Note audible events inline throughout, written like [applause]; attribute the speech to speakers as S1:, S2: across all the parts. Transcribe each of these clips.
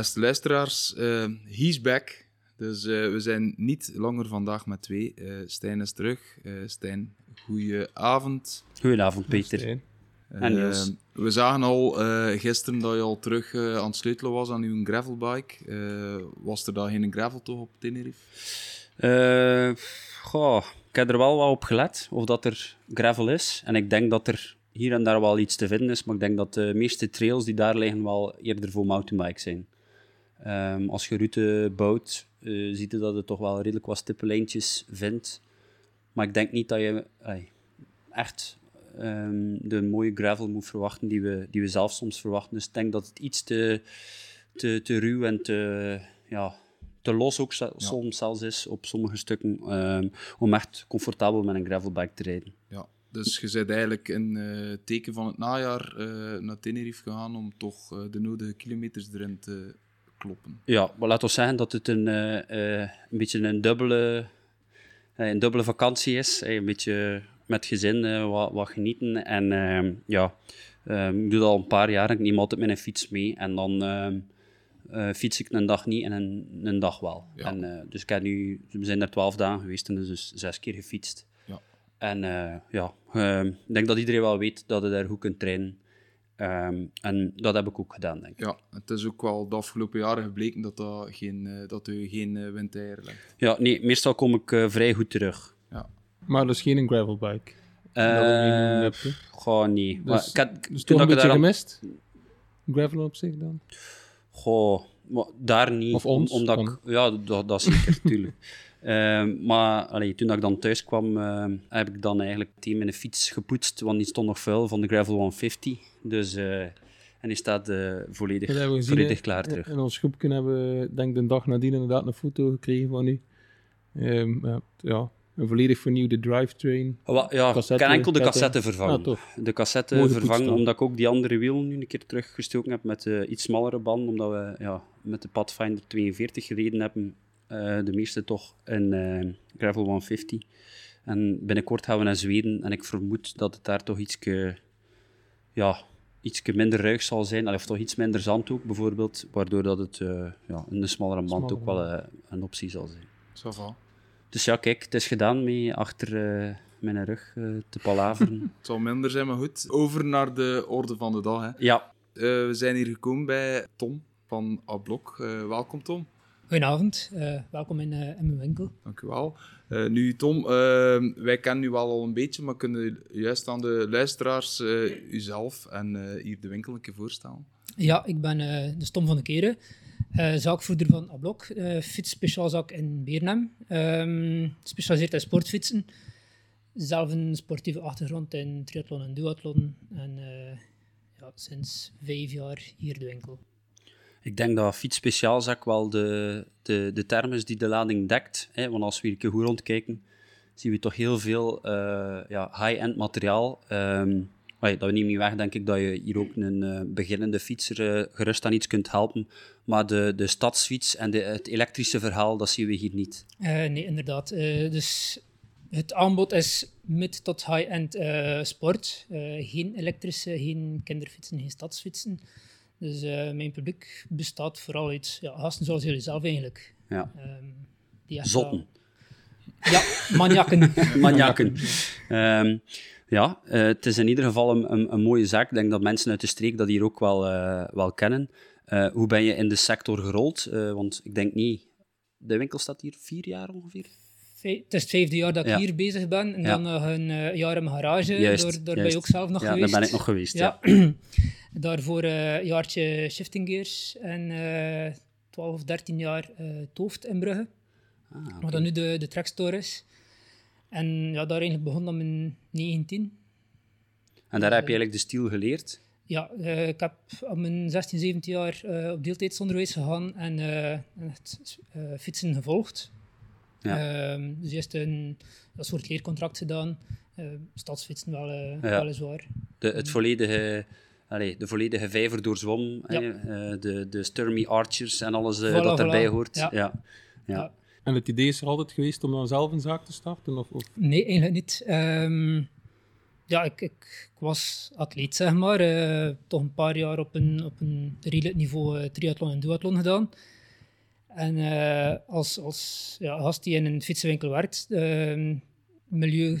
S1: Uh, beste luisteraars. Uh, he's back. Dus uh, we zijn niet langer vandaag met twee. Stijn is terug. Stijn, goedenavond.
S2: Goedenavond, Peter.
S1: En we zagen al gisteren dat je al terug aan het sleutelen was aan uw gravelbike. was er dan geen gravel toch op Tenerife?
S2: goh, ik heb er wel wat op gelet, of dat er gravel is. En ik denk dat er hier en daar wel iets te vinden is, maar ik denk dat de meeste trails die daar liggen wel eerder voor mountainbike zijn. Um, als je route bouwt, uh, ziet je dat je toch wel redelijk wat stippenlijntjes vindt. Maar ik denk niet dat je echt um, de mooie gravel moet verwachten die we, die we zelf soms verwachten. Dus ik denk dat het iets te, te, te ruw en te, ja, te los ook soms zelfs is op sommige stukken um, om echt comfortabel met een gravelbike te rijden.
S1: Ja, dus je bent eigenlijk in uh, teken van het najaar uh, naar Tenerife gegaan om toch de nodige kilometers erin te kloppen.
S2: Ja, maar laten we zeggen dat het een, een beetje een dubbele, een dubbele vakantie is. een beetje met gezin wat, wat, genieten. En ehm, ja, ehm, ik doe dat al een paar jaar. Ik neem altijd mijn fiets mee. En dan ehm, fiets ik een dag niet en een, een dag wel. Ja. En, dus ik heb nu, we zijn er twaalf dagen geweest en dus zes keer gefietst. En uh, ja, ik denk dat iedereen wel weet dat je daar goed kunt trainen. Um, en dat heb ik ook gedaan, denk ik.
S1: Ja, het is ook wel de afgelopen jaren gebleken dat, dat, geen, uh, dat u geen uh, windeieren legt.
S2: Ja, nee, meestal kom ik vrij goed terug.
S1: Ja.
S3: Maar dat is geen gravelbike?
S2: Uh, Goh, nee.
S3: Dus, maar, ik had, dus toch een beetje daar... gemist? Gravel op zich dan?
S2: Goh, maar daar niet.
S3: Of ons?
S2: Om, omdat ik, ja, dat, dat zeker, [laughs] natuurlijk. Ehm, maar allee, toen ik dan thuis kwam, uh, heb ik dan eigenlijk meteen mijn fiets gepoetst, want die stond nog vuil van de Gravel 150. Dus, uh, en die staat uh, volledig, volledig klaar terug.
S3: In ons groepje hebben we, denk de dag nadien inderdaad een foto gekregen van u. Um, ja, ja, een volledig vernieuwde drivetrain.
S2: ja, cassette, ik kan enkel de cassette vervangen. Ah, de cassette vervangen, omdat ik ook die andere wiel nu een keer teruggestoken heb met iets smallere band, omdat we ja, met de Pathfinder 42 gereden hebben de meeste toch in uh, Gravel 150. En binnenkort gaan we naar Zweden en ik vermoed dat het daar toch iets ja, ietsje minder ruig zal zijn, of toch iets minder zand ook bijvoorbeeld, waardoor dat het uh, ja, een smallere band ook wel een optie zal zijn.
S1: Zo
S2: Dus ja, kijk, het is gedaan mee achter mijn rug te palaveren. [laughs]
S1: het zal minder zijn, maar goed. Over naar de orde van de dag. Hè.
S2: Ja.
S1: we zijn hier gekomen bij Tom van Ablok. welkom Tom.
S4: Goedenavond, uh, welkom in, uh, in, mijn winkel.
S1: Dank u wel. Uh, nu, Tom, wij kennen u wel al een beetje, maar kunnen juist aan de luisteraars uzelf en hier de winkel een keer voorstellen?
S4: Ja, ik ben de Tom van de Keren, zaakvoerder van Ablok, fietsspeciaalzaak in Beernem. Um, specialiseerd in sportfietsen. Zelf een sportieve achtergrond in triathlon en duathlon. En ja, sinds vijf jaar hier de winkel.
S2: Ik denk dat fietsspeciaalzak wel de, de, de term is die de lading dekt. Hè? Want als we hier goed rondkijken, zien we toch heel veel uh, ja, high-end materiaal. Um, dat neemt niet weg, denk ik, dat je hier ook een uh, beginnende fietser uh, gerust aan iets kunt helpen. Maar de, de stadsfiets en de, het elektrische verhaal, dat zien we hier niet.
S4: nee, inderdaad. dus het aanbod is mid tot high-end sport. geen elektrische, geen kinderfietsen, geen stadsfietsen. Dus uh, mijn publiek bestaat vooral uit ja, gasten zoals jullie zelf eigenlijk.
S2: Ja.
S4: Um,
S2: die Zotten.
S4: Ja, maniakken. [laughs]
S2: maniakken. Um, ja, uh, het is in ieder geval een, een, een, mooie zaak. Ik denk dat mensen uit de streek dat hier ook wel, uh, wel kennen. hoe ben je in de sector gerold? want ik denk niet... De winkel staat hier vier jaar ongeveer?
S4: Het is het vijfde jaar dat ik hier bezig ben. En dan nog een uh, jaar in mijn garage.
S2: Juist,
S4: daar, daar ben je ook zelf nog
S2: ja,
S4: geweest.
S2: daar ben ik nog geweest, ja. [clears throat]
S4: Daarvoor uh, een jaartje shifting gears en uh, 12 of 13 jaar Tooft in Brugge. Ah, okay. Wat dan nu de, de trackstore is. En ja, daar eigenlijk begon dan mijn 19.
S2: En daar heb je eigenlijk de stiel geleerd?
S4: Ja, uh, ik heb op mijn 16, 17 jaar uh, op deeltijdsonderwijs gegaan en uh, het fietsen gevolgd. Ja. Um, dus eerst een, een soort leercontract gedaan. stadsfietsen wel, ja. weliswaar.
S2: De, het volledige allee, de volledige vijver doorzwom. Ja. Uh, de, de Sturmy Archers en alles uh, dat erbij hoort. Ja. Ja. ja.
S3: En het idee is er altijd geweest om dan zelf een zaak te starten? Of, of?
S4: Nee, eigenlijk niet. Um, ja, ik, ik, ik was atleet, zeg maar. Eh, toch een paar jaar op een, op een redelijk niveau eh, triathlon en duathlon gedaan. En eh, als, als ja, die in een fietsenwinkel werkt, uh, milieu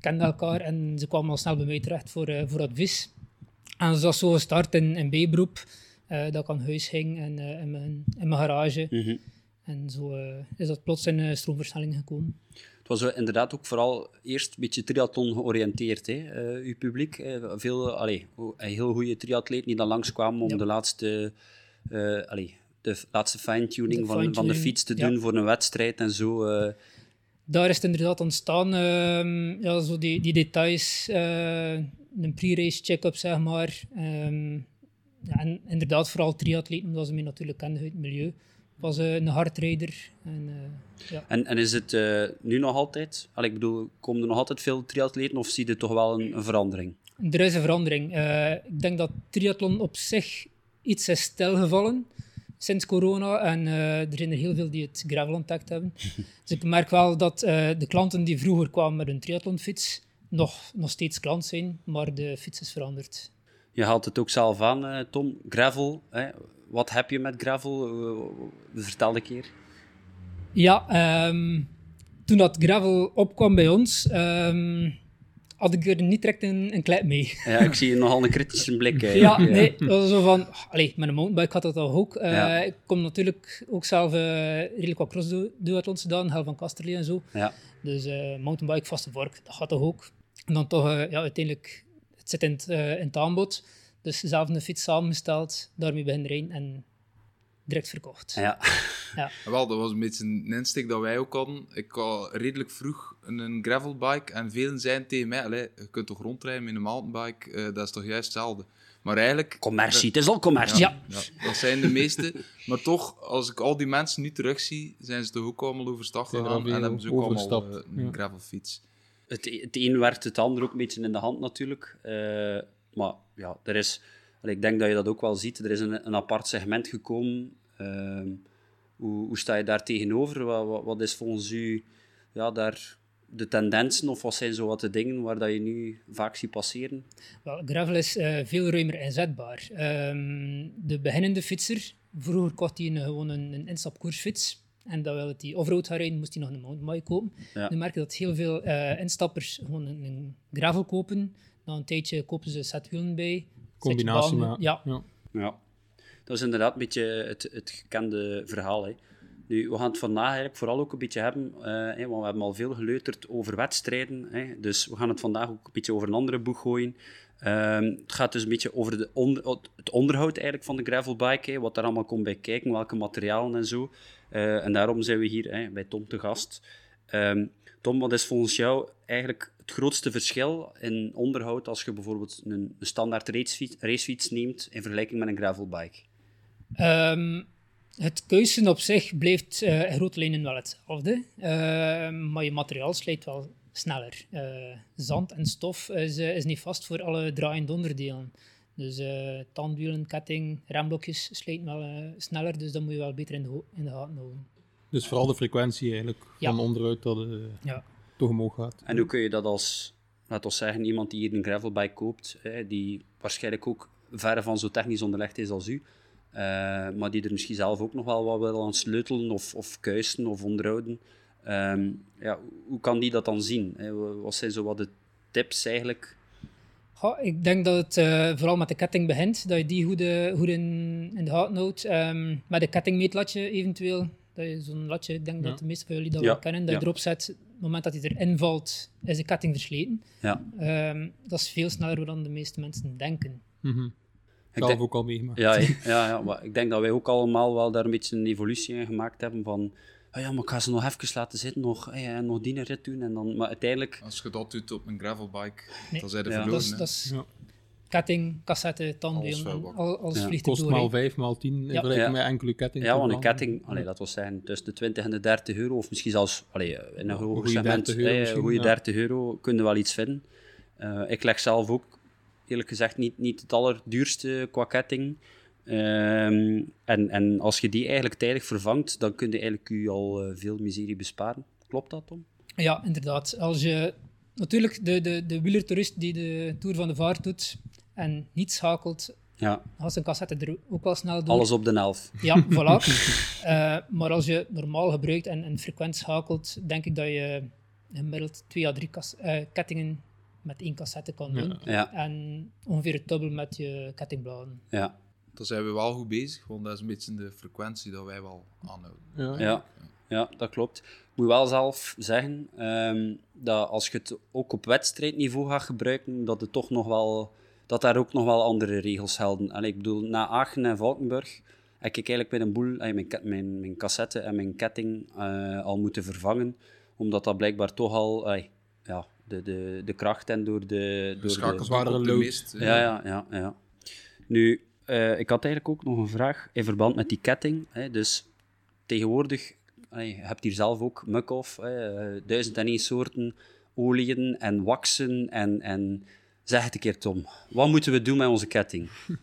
S4: kende elkaar en ze kwamen al snel bij mij terecht voor, eh, voor advies. En zo is zo gestart in, in B-beroep, eh, dat ik aan huis ging en in, mijn, in mijn garage.
S2: Mhm.
S4: En zo is dat plots in stroomversnelling gekomen.
S2: Het was inderdaad ook vooral eerst een beetje triathlon georiënteerd, hè, uw publiek. Veel, allee, een heel goede triatleten die dan langskwamen om
S4: Ja.
S2: de laatste, allee, de laatste fine-tuning
S4: De
S2: van, van de fiets te
S4: ja.
S2: doen voor een wedstrijd en zo. eh.
S4: daar is het inderdaad ontstaan. ehm, ja, zo die, die details, eh, een pre-race check-up, zeg maar. Ehm, ja, en inderdaad, vooral triatleten, omdat ze mij natuurlijk kenden uit het milieu. Was eh, een hardrijder. En, ja.
S2: En, en is het nu nog altijd, allee, ik bedoel, komen er nog altijd veel triatleten of zie je toch wel een, een verandering?
S4: Er is een verandering. Ik denk dat triathlon op zich iets is stilgevallen sinds corona. En eh, er zijn er heel veel die het gravel ontdekt hebben. [laughs] dus ik merk wel dat eh, de klanten die vroeger kwamen met een triathlonfiets nog, nog steeds klant zijn, maar de fiets is veranderd.
S2: Je haalt het ook zelf aan, eh, Tom. Gravel, hè? wat heb je met gravel? Vertel een keer.
S4: Ja, ehm, toen dat gravel opkwam bij ons, ehm, had ik er niet direct een, een klep mee.
S2: Ja, ik zie nogal een kritische blik. [laughs]
S4: Ja, nee, dat was zo van... Allee, met een mountainbike had dat al ook. Eh,
S2: Ja.
S4: Ik kom natuurlijk ook zelf eh, redelijk wat cross-duathlons gedaan, Hel van Kasterlee en zo.
S2: Ja.
S4: Dus eh, mountainbike, vaste vork, dat gaat toch ook. En dan toch, ja, uiteindelijk, het zit in het, in het aanbod. Dus zelf een fiets samengesteld, daarmee beginnen rijden en direct verkocht.
S2: Ja. [laughs]
S1: Wel, dat was een beetje een insteek dat wij ook hadden. Ik had redelijk vroeg een, gravelbike en velen zeiden tegen mij, "Allee, je kunt toch rondrijden met een mountainbike, Eh, dat is toch juist hetzelfde. Maar eigenlijk...
S2: Commercie, het is al commercie.
S4: Ja.
S1: Ja, dat zijn de meeste. [laughs] Maar toch, als ik al die mensen nu terugzie, zijn ze toch ook allemaal overstag
S3: er
S1: gegaan en hebben ze ook allemaal
S3: overgestapt,
S1: eh, een
S3: ja.
S1: gravelfiets.
S2: Het, het een werkt het ander ook een beetje in de hand natuurlijk. Eh, maar ja, er is, ik denk dat je dat ook wel ziet. Er is een, een apart segment gekomen. Ehm, hoe, hoe sta je daar tegenover? Wat, wat, wat is volgens u ja, daar de tendensen of wat zijn zo wat de dingen waar dat je nu vaak ziet passeren?
S4: Wel, gravel is eh, veel ruimer inzetbaar. Ehm, de beginnende fietser, vroeger kocht hij een, gewoon een, een instapkoersfiets. En dan wil hij offroad gaan rijden, moest hij nog een mountainbike kopen.
S2: Ja.
S4: Nu merk je dat heel veel eh, instappers gewoon een, een gravel kopen. Na een tijdje kopen ze setwielen bij.
S3: Combinatie
S4: ja.
S3: Ja,
S2: dat is inderdaad een beetje het, het gekende verhaal. Hè. Nu, we gaan het vandaag eigenlijk vooral ook een beetje hebben, eh, hè, want we hebben al veel geleuterd over wedstrijden. Hè, dus we gaan het vandaag ook een beetje over een andere boeg gooien. Ehm, het gaat dus een beetje over de onder- het onderhoud eigenlijk van de gravelbike, hè, wat daar allemaal komt bij kijken, welke materialen en zo. Eh, en daarom zijn we hier hè, bij Tom te gast. Ehm, Tom, wat is volgens jou eigenlijk het grootste verschil in onderhoud als je bijvoorbeeld een, standaard racefiets, racefiets neemt in vergelijking met een gravelbike?
S4: Ehm, het keuzen op zich blijft eh, in grote wel hetzelfde. Ehm, maar je materiaal slijt wel sneller. Eh, zand en stof is, eh, is niet vast voor alle draaiende onderdelen. Dus eh tandwielen, ketting, remblokjes slijten wel sneller. Dus dat moet je wel beter in de, in de houden.
S3: Dus vooral de frequentie eigenlijk
S4: Ja.
S3: van onderuit dat het
S4: Ja.
S3: toch omhoog gaat.
S2: En hoe kun je dat als, laten we zeggen, iemand die hier een gravelbike koopt, hè, die waarschijnlijk ook verre van zo technisch onderlegd is als u, eh, maar die er misschien zelf ook nog wel wat wil aan sleutelen of, of kuisen of onderhouden, ehm, ja, hoe kan die dat dan zien? Hè? Wat zijn zo wat de tips eigenlijk?
S4: Goh, ik denk dat het eh, vooral met de ketting begint, dat je die goed, goed in, in de gaten houdt. Ehm, met een kettingmeetlatje eventueel, dat je zo'n latje, ik denk
S3: Ja.
S4: dat de meeste van jullie dat
S2: Ja,
S4: wel kennen, dat je erop zet, op het moment dat hij erin valt, is de ketting versleten.
S2: Ja.
S4: Ehm, dat is veel sneller dan de meeste mensen denken.
S3: Mhm.
S2: Ik
S3: Zelf
S2: denk-
S3: ook al meegemaakt.
S2: Ja, ja, ja, maar ik denk dat wij ook allemaal wel daar een beetje een evolutie in gemaakt hebben van ah ja, maar ik ga ze nog even laten zitten, nog, hey, en nog die rit doen. En dan, maar uiteindelijk,
S1: Als je dat doet op een gravelbike,
S4: Nee.
S1: dan zijn er
S2: Ja.
S1: verloren.
S4: Dat is,
S1: hè.
S4: dat is
S3: Ja.
S4: Ketting, cassette, al, alles
S2: Ja.
S4: vliegt er
S3: Kost maal 5, maal 10 in
S4: Ja.
S3: vergelijking
S2: Ja.
S3: met enkele ketting.
S2: ja, want een ketting, allee, dat wil zeggen tussen de 20 en de 30 euro, of misschien zelfs allee, in een hoger
S3: goede
S2: segment,
S3: 30 euro
S2: hey, een
S3: misschien,
S2: goede
S3: ja.
S2: 30 euro, kun je wel iets vinden. Eh, ik leg zelf ook, eerlijk gezegd, niet, niet het allerduurste qua ketting. Ehm, en, en als je die eigenlijk tijdig vervangt, dan kun je eigenlijk u al eh, veel miserie besparen. Klopt dat, Tom?
S4: Ja, inderdaad. Als je natuurlijk, de, de, de wielertoerist die de Tour van de Vaart doet en niet schakelt,
S2: Ja,
S4: gaat zijn cassette er ook wel snel door.
S2: alles op de elf.
S4: Ja, [laughs] voilà. Eh, maar als je normaal gebruikt en, en frequent schakelt, denk ik dat je gemiddeld twee à drie eh, kettingen met één cassette kan doen.
S2: Ja,
S4: En ongeveer het dubbel met je kettingbladen.
S2: ja,
S1: Dan zijn we wel goed bezig, want dat is een beetje de frequentie dat wij wel aanhouden.
S3: Ja.
S2: ja. Ja, dat klopt. Ik moet wel zelf zeggen ehm, dat als je het ook op wedstrijdniveau gaat gebruiken, dat, het toch nog wel, dat daar ook nog wel andere regels. Allee, ik bedoel, na Aachen en Valkenburg heb ik eigenlijk bij een boel allee, mijn, mijn, mijn cassette en mijn ketting eh, al moeten vervangen, omdat dat blijkbaar toch al allee, ja, de, de, de kracht en door de...
S1: De
S2: Door de
S1: schakels waren de eh,
S2: ja, ja, ja, ja. Nu, eh, ik had eigenlijk ook nog een vraag in verband met die ketting. Hè. Dus tegenwoordig, je hebt hier zelf ook Muckhoff, hè, eh, duizend en één soorten oliën en waxen en, en... Zeg het een keer, Tom. Wat moeten we doen met onze ketting? [laughs]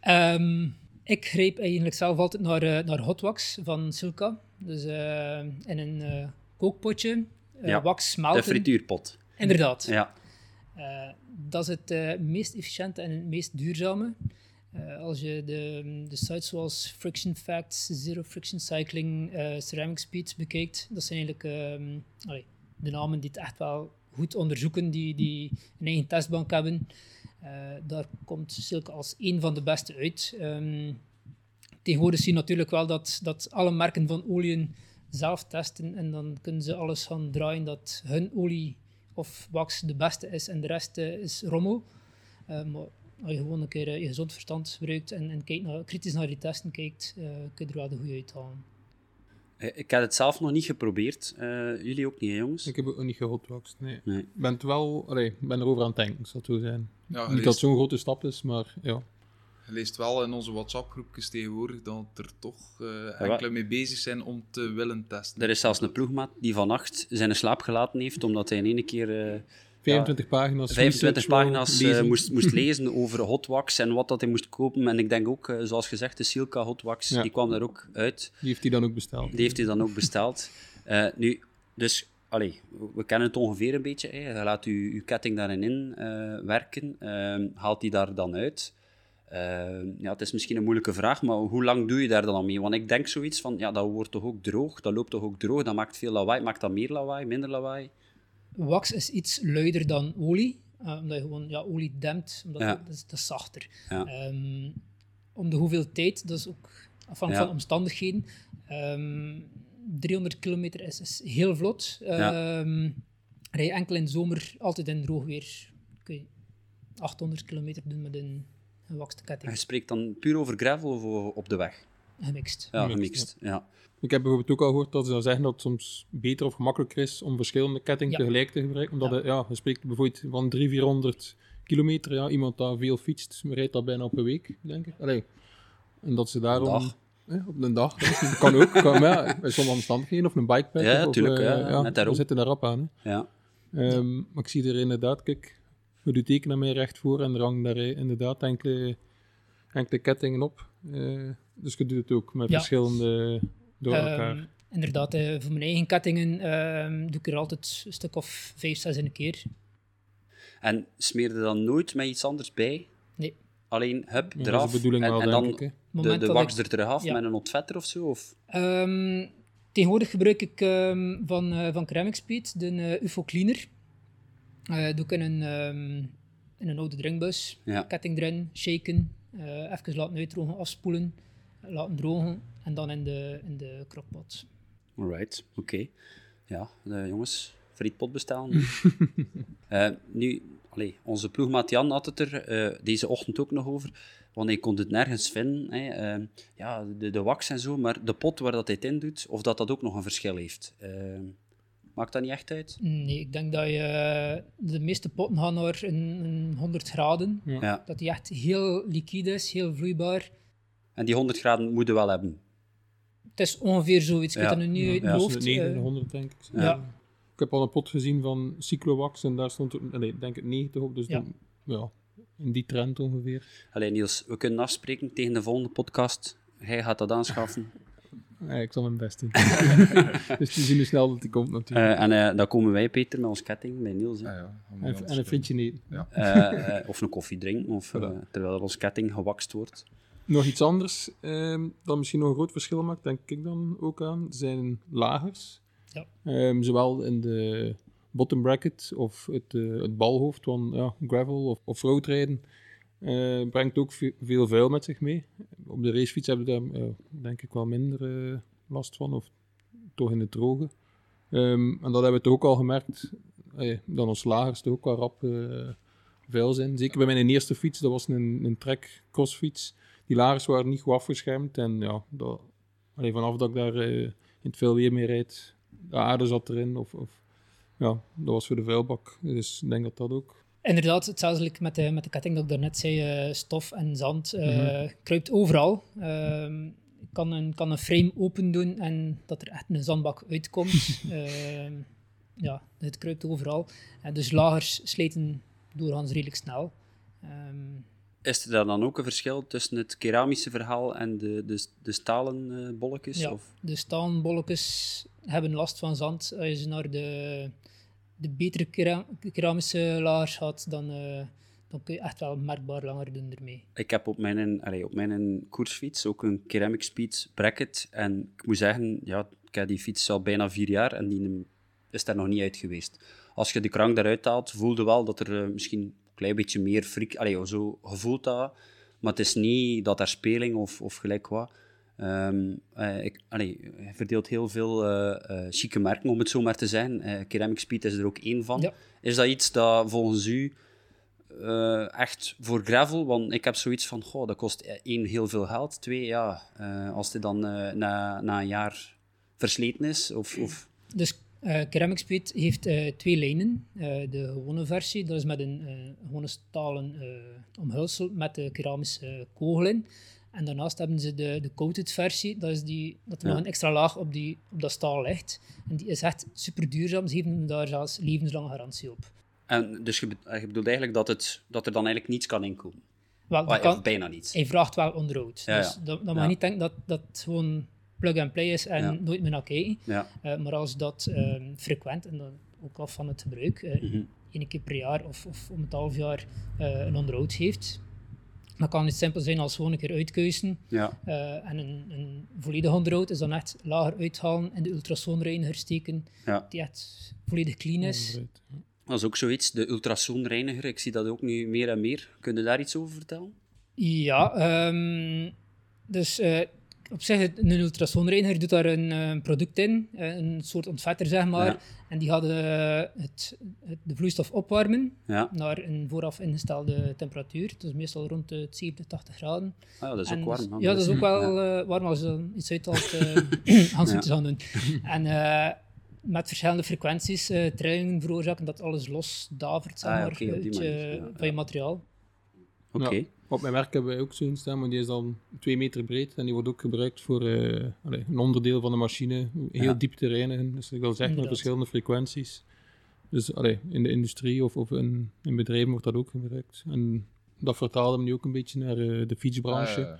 S4: Ehm, ik greep eigenlijk zelf altijd naar, eh, naar Hotwax van Silka. Dus eh, in een eh, kookpotje,
S2: Ja,
S4: wax
S2: De
S4: smelten.
S2: frituurpot.
S4: Inderdaad.
S2: Ja,
S4: dat is het meest efficiënte en het meest duurzame. Als je de, de sites zoals Friction Facts, Zero Friction Cycling, Ceramic Speed bekijkt, dat zijn eigenlijk ehm, allee, de namen die het echt wel goed onderzoeken, die, die een eigen testbank hebben. Eh, daar komt Silke als een van de beste uit. Ehm, tegenwoordig zie je natuurlijk wel dat, dat alle merken van oliën zelf testen en dan kunnen ze alles gaan draaien dat hun olie of wax de beste is en de rest eh, is rommel. Eh, maar als je gewoon een keer je gezond verstand gebruikt en, en kijkt naar, kritisch naar die testen kijkt, kun je er wel de goede uithalen.
S2: Eh, ik heb het zelf nog niet geprobeerd. Eh, jullie ook niet, hè, jongens?
S3: Ik heb het ook niet gehotwaxed, nee.
S2: Nee.
S3: Ik ben, het wel, allee, ik ben erover aan het denken, zal het zo zijn.
S1: Ja,
S3: niet dat het zo'n grote stap is, maar ja.
S1: je leest wel in onze WhatsApp-groepjes tegenwoordig dat er toch eh
S2: wa-
S1: enkele mee bezig zijn om te willen testen.
S2: Er is zelfs een ploegmaat die vannacht zijn slaap gelaten heeft, omdat hij in één keer... eh,
S3: 25 pagina's.
S2: 25
S3: research wou
S2: pagina's eh,
S3: lezen.
S2: moest, moest [laughs] lezen over hotwax en wat dat hij moest kopen. En ik denk ook, eh, zoals gezegd, de Silka hotwax,
S3: Ja.
S2: die kwam daar ook uit.
S3: Die heeft hij dan ook besteld.
S2: Die heeft hij dan ook besteld. [laughs] Eh, nu, dus, allee, we kennen het ongeveer een beetje. Hè. Je laat je, je ketting daarin in eh, werken. Ehm, haalt die daar dan uit? Ehm, ja, het is misschien een moeilijke vraag, maar hoe lang doe je daar dan mee? Want ik denk zoiets van, ja, dat wordt toch ook droog? Dat loopt toch ook droog? Dat maakt veel lawaai. Maakt dat meer lawaai, minder lawaai?
S4: Wax is iets luider dan olie, eh, omdat je gewoon ja, olie dempt, omdat
S2: Ja.
S4: het, is, zachter.
S2: Ja.
S4: Ehm, om de hoeveelheid, dat is ook afhankelijk van omstandigheden. Ehm, 300 kilometer is, is heel vlot. Ehm Rij je enkel in de zomer, altijd in droog weer. Kun je 800 kilometer doen met een gewakste
S2: En
S4: ketting.
S2: je spreekt dan puur over gravel of op de weg?
S4: Gemixt.
S2: Ja,
S3: Gemixt.
S2: Ja.
S3: Ik heb bijvoorbeeld ook al gehoord dat ze dan zeggen dat het soms beter of gemakkelijker is om verschillende kettingen
S4: Ja.
S3: tegelijk te gebruiken. Omdat
S4: Ja.
S3: het, ja, je spreekt bijvoorbeeld van 300, 400 kilometer. Ja, iemand dat veel fietst, rijdt dat bijna op een week, denk ik. Allee. En dat ze daarom...
S2: dag.
S3: Ja, op een dag. Dat kan ook. Kan, maar ja, bij sommige omstandigheden. Of een bikepack.
S2: Ja,
S3: of,
S2: tuurlijk,
S3: eh,
S2: ja, net
S3: we zitten daar rap aan. Hè.
S2: ja.
S3: Ehm, Maar ik zie er inderdaad, kijk, we doen tekenen mij recht voor en er hangen daar eh, inderdaad enkele, enkele kettingen op. Eh, dus je doet het ook met
S4: Ja.
S3: verschillende door elkaar.
S4: Ehm, inderdaad, eh, voor mijn eigen kettingen ehm, doe ik er altijd een stuk of vijf, zes in een keer.
S2: En smeer je dan nooit met iets anders bij?
S4: Nee.
S2: Alleen, hup,
S3: Ja, dat is
S2: eraf.
S3: de bedoeling
S2: en,
S3: wel,
S2: en
S3: denk
S2: dan
S3: ik.
S2: De,
S4: moment
S2: de
S4: dat
S2: wax
S4: ik-
S2: er terug af
S4: Ja.
S2: met een ontvetter of zo? Of?
S4: Ehm, tegenwoordig gebruik ik ehm, van, eh van Ceramic Speed de UFO Cleaner. Eh doe ik in een, ehm, in een oude drinkbus.
S2: Ja.
S4: Ketting erin, shaken, eh even laten uitdrogen, afspoelen, laten drogen en dan in de, in de crockpot.
S2: Alright, oké. Ja, eh, jongens, frietpot bestellen. [laughs] Eh, nu, allee, onze ploegmaat Jan had het er eh, deze ochtend ook nog over, want hij kon het nergens vinden. Hè. Eh, ja, de, de wax en zo, maar de pot waar dat hij het in doet, of dat dat ook nog een verschil heeft. Eh, maakt dat niet echt uit?
S4: Nee, ik denk dat je de meeste potten gaan naar een, een 100 graden.
S2: Ja.
S4: Dat die echt heel liquide is, heel vloeibaar.
S2: En die 100 graden moeten wel hebben.
S4: Het is ongeveer zoiets. Ik
S2: Ja.
S4: weet het nu niet uit
S2: Ja.
S4: hoofd.
S3: de 9 en
S4: eh,
S3: de 100, denk ik.
S4: ja.
S3: Ik heb al een pot gezien van Cyclowax en daar stond ook, nee, denk ik 90 op. Dus
S4: Ja.
S3: dan, ja, in die trend ongeveer.
S2: Alleen Niels, we kunnen afspreken tegen de volgende podcast. Hij gaat dat aanschaffen. [laughs]
S3: Ja, ik zal mijn best doen. [laughs] dus die zien hoe snel dat die komt natuurlijk.
S2: Eh, en eh, dan komen wij, Peter, met ons ketting bij Niels. hè.
S1: Ja, ja,
S3: en, en een frietje niet.
S2: Eh, eh, of een koffie drinken, of, eh, terwijl ons ketting gewakst wordt.
S3: Nog iets anders ehm, dat misschien nog een groot verschil maakt, denk ik dan ook aan, zijn lagers.
S4: Ja.
S3: Ehm, zowel in de bottom bracket of het, eh, het balhoofd van ja, gravel of, of roadrijden eh, brengt ook ve- veel vuil met zich mee. Op de racefiets hebben we daar denk ik wel minder eh, last van, of toch in het droge. Ehm, en dat hebben we toch ook al gemerkt, dat onze lagers toch ook wel rap eh, vuil zijn. Zeker bij mijn eerste fiets, dat was een, een trek crossfiets die lagers waren niet goed afgeschermd. En ja, dat, vanaf dat ik daar in het veel weer mee rijd, de aarde zat erin. Of, of, ja, dat was voor de vuilbak. Dus ik denk dat dat ook.
S4: Inderdaad, hetzelfde met de, met de ketting dat ik daarnet zei, eh, stof en zand eh,
S3: Mhm.
S4: kruipt overal. Ik kan een, kan een frame open doen en dat er echt een zandbak uitkomt. [laughs] Ehm, ja, het kruipt overal. En dus lagers sleten doorgaans redelijk snel. Ehm,
S2: Is er daar dan ook een verschil tussen het keramische verhaal en de, de, de stalen eh, bolletjes?
S4: Ja.
S2: Of?
S4: de staalbolletjes hebben last van zand. Als je ze naar de, de betere kera- keramische lagers gaat, dan, eh, dan kun je echt wel merkbaar langer doen ermee.
S2: Ik heb op mijn, allee, op mijn koersfiets ook een Ceramic Speed bracket. En ik moet zeggen, ja, ik heb die fiets al bijna vier jaar en die is daar nog niet uit geweest. Als je de krank eruit haalt, voelde wel dat er eh, misschien een klein beetje meer frik... Allee, zo gevoeld dat. Maar het is niet dat er speling of, of gelijk wat. Ehm, eh, ik, allee, hij verdeelt heel veel eh eh chique merken, om het zo maar te zeggen. Eh, Ceramic Speed is er ook één van.
S4: Ja.
S2: Is dat iets dat volgens u echt voor gravel? Want ik heb zoiets van, goh, dat kost één heel veel geld. Twee, ja, als dit dan na, na een jaar versleten is, of... of
S4: Dus Ceramic Speed heeft twee lijnen. De gewone versie, dat is met een gewone stalen omhulsel met de keramische kogel in. En daarnaast hebben ze de, de coated versie, dat is die, dat er
S2: Ja.
S4: nog een extra laag op, die, op dat staal ligt. En die is echt super duurzaam, ze geven daar zelfs levenslange garantie op.
S2: en dus je, je bedoelt eigenlijk dat, het, dat er dan eigenlijk niets kan inkomen?
S4: Wel, kan,
S2: bijna niets.
S4: hij vraagt wel onderhoud.
S2: Ja,
S4: Dus dat
S2: Ja.
S4: mag niet denken dat dat gewoon plug-and-play is en nooit meer naar kijken.
S2: Ja.
S4: Eh, maar als dat ehm, frequent, en dan ook af van het gebruik, eh
S2: Mhm.
S4: één keer per jaar of, of om het half jaar eh, een onderhoud heeft, dan kan het simpel zijn als gewoon een keer uitkuisen.
S2: Ja.
S4: eh, en een, een volledig onderhoud is dan echt lager uithalen en de ultrasoonreiniger steken,
S2: Ja.
S4: die echt volledig clean is.
S2: Dat is ook zoiets, de ultrasoonreiniger. Ik zie dat ook nu meer en meer. Kun je daar iets over vertellen?
S4: Ja, ehm, dus eh, op zich, een ultrasoonreiniger doet daar een eh, product in, eh, een soort ontvetter zeg maar,
S2: Ja.
S4: en die gaat eh, het, het, de vloeistof opwarmen
S2: Ja.
S4: naar een vooraf ingestelde temperatuur. Is meestal rond de 70, 80 graden.
S2: Ah, ja, dat is
S4: En
S2: ook warm. hè.
S4: Ja, dat is ook wel warm als je dan iets uithaalt, [laughs]
S2: Ja.
S4: het gaan doen. En met verschillende frequenties trillingen veroorzaken dat alles los davert zeg
S2: Ah, ja,
S4: maar, uit
S2: manier,
S4: van je materiaal.
S2: Oké.
S3: Ja. Op mijn werk hebben wij ook zo'n staan, maar die is dan twee meter breed en die wordt ook gebruikt voor eh, een onderdeel van de machine, heel
S2: Ja.
S3: diep te reinigen. Dus ik wil zeggen, met verschillende frequenties. Dus allee, in de industrie of, of in, in bedrijven wordt dat ook gebruikt. En dat vertaalde me nu ook een beetje naar eh, de fietsbranche.
S1: Ah.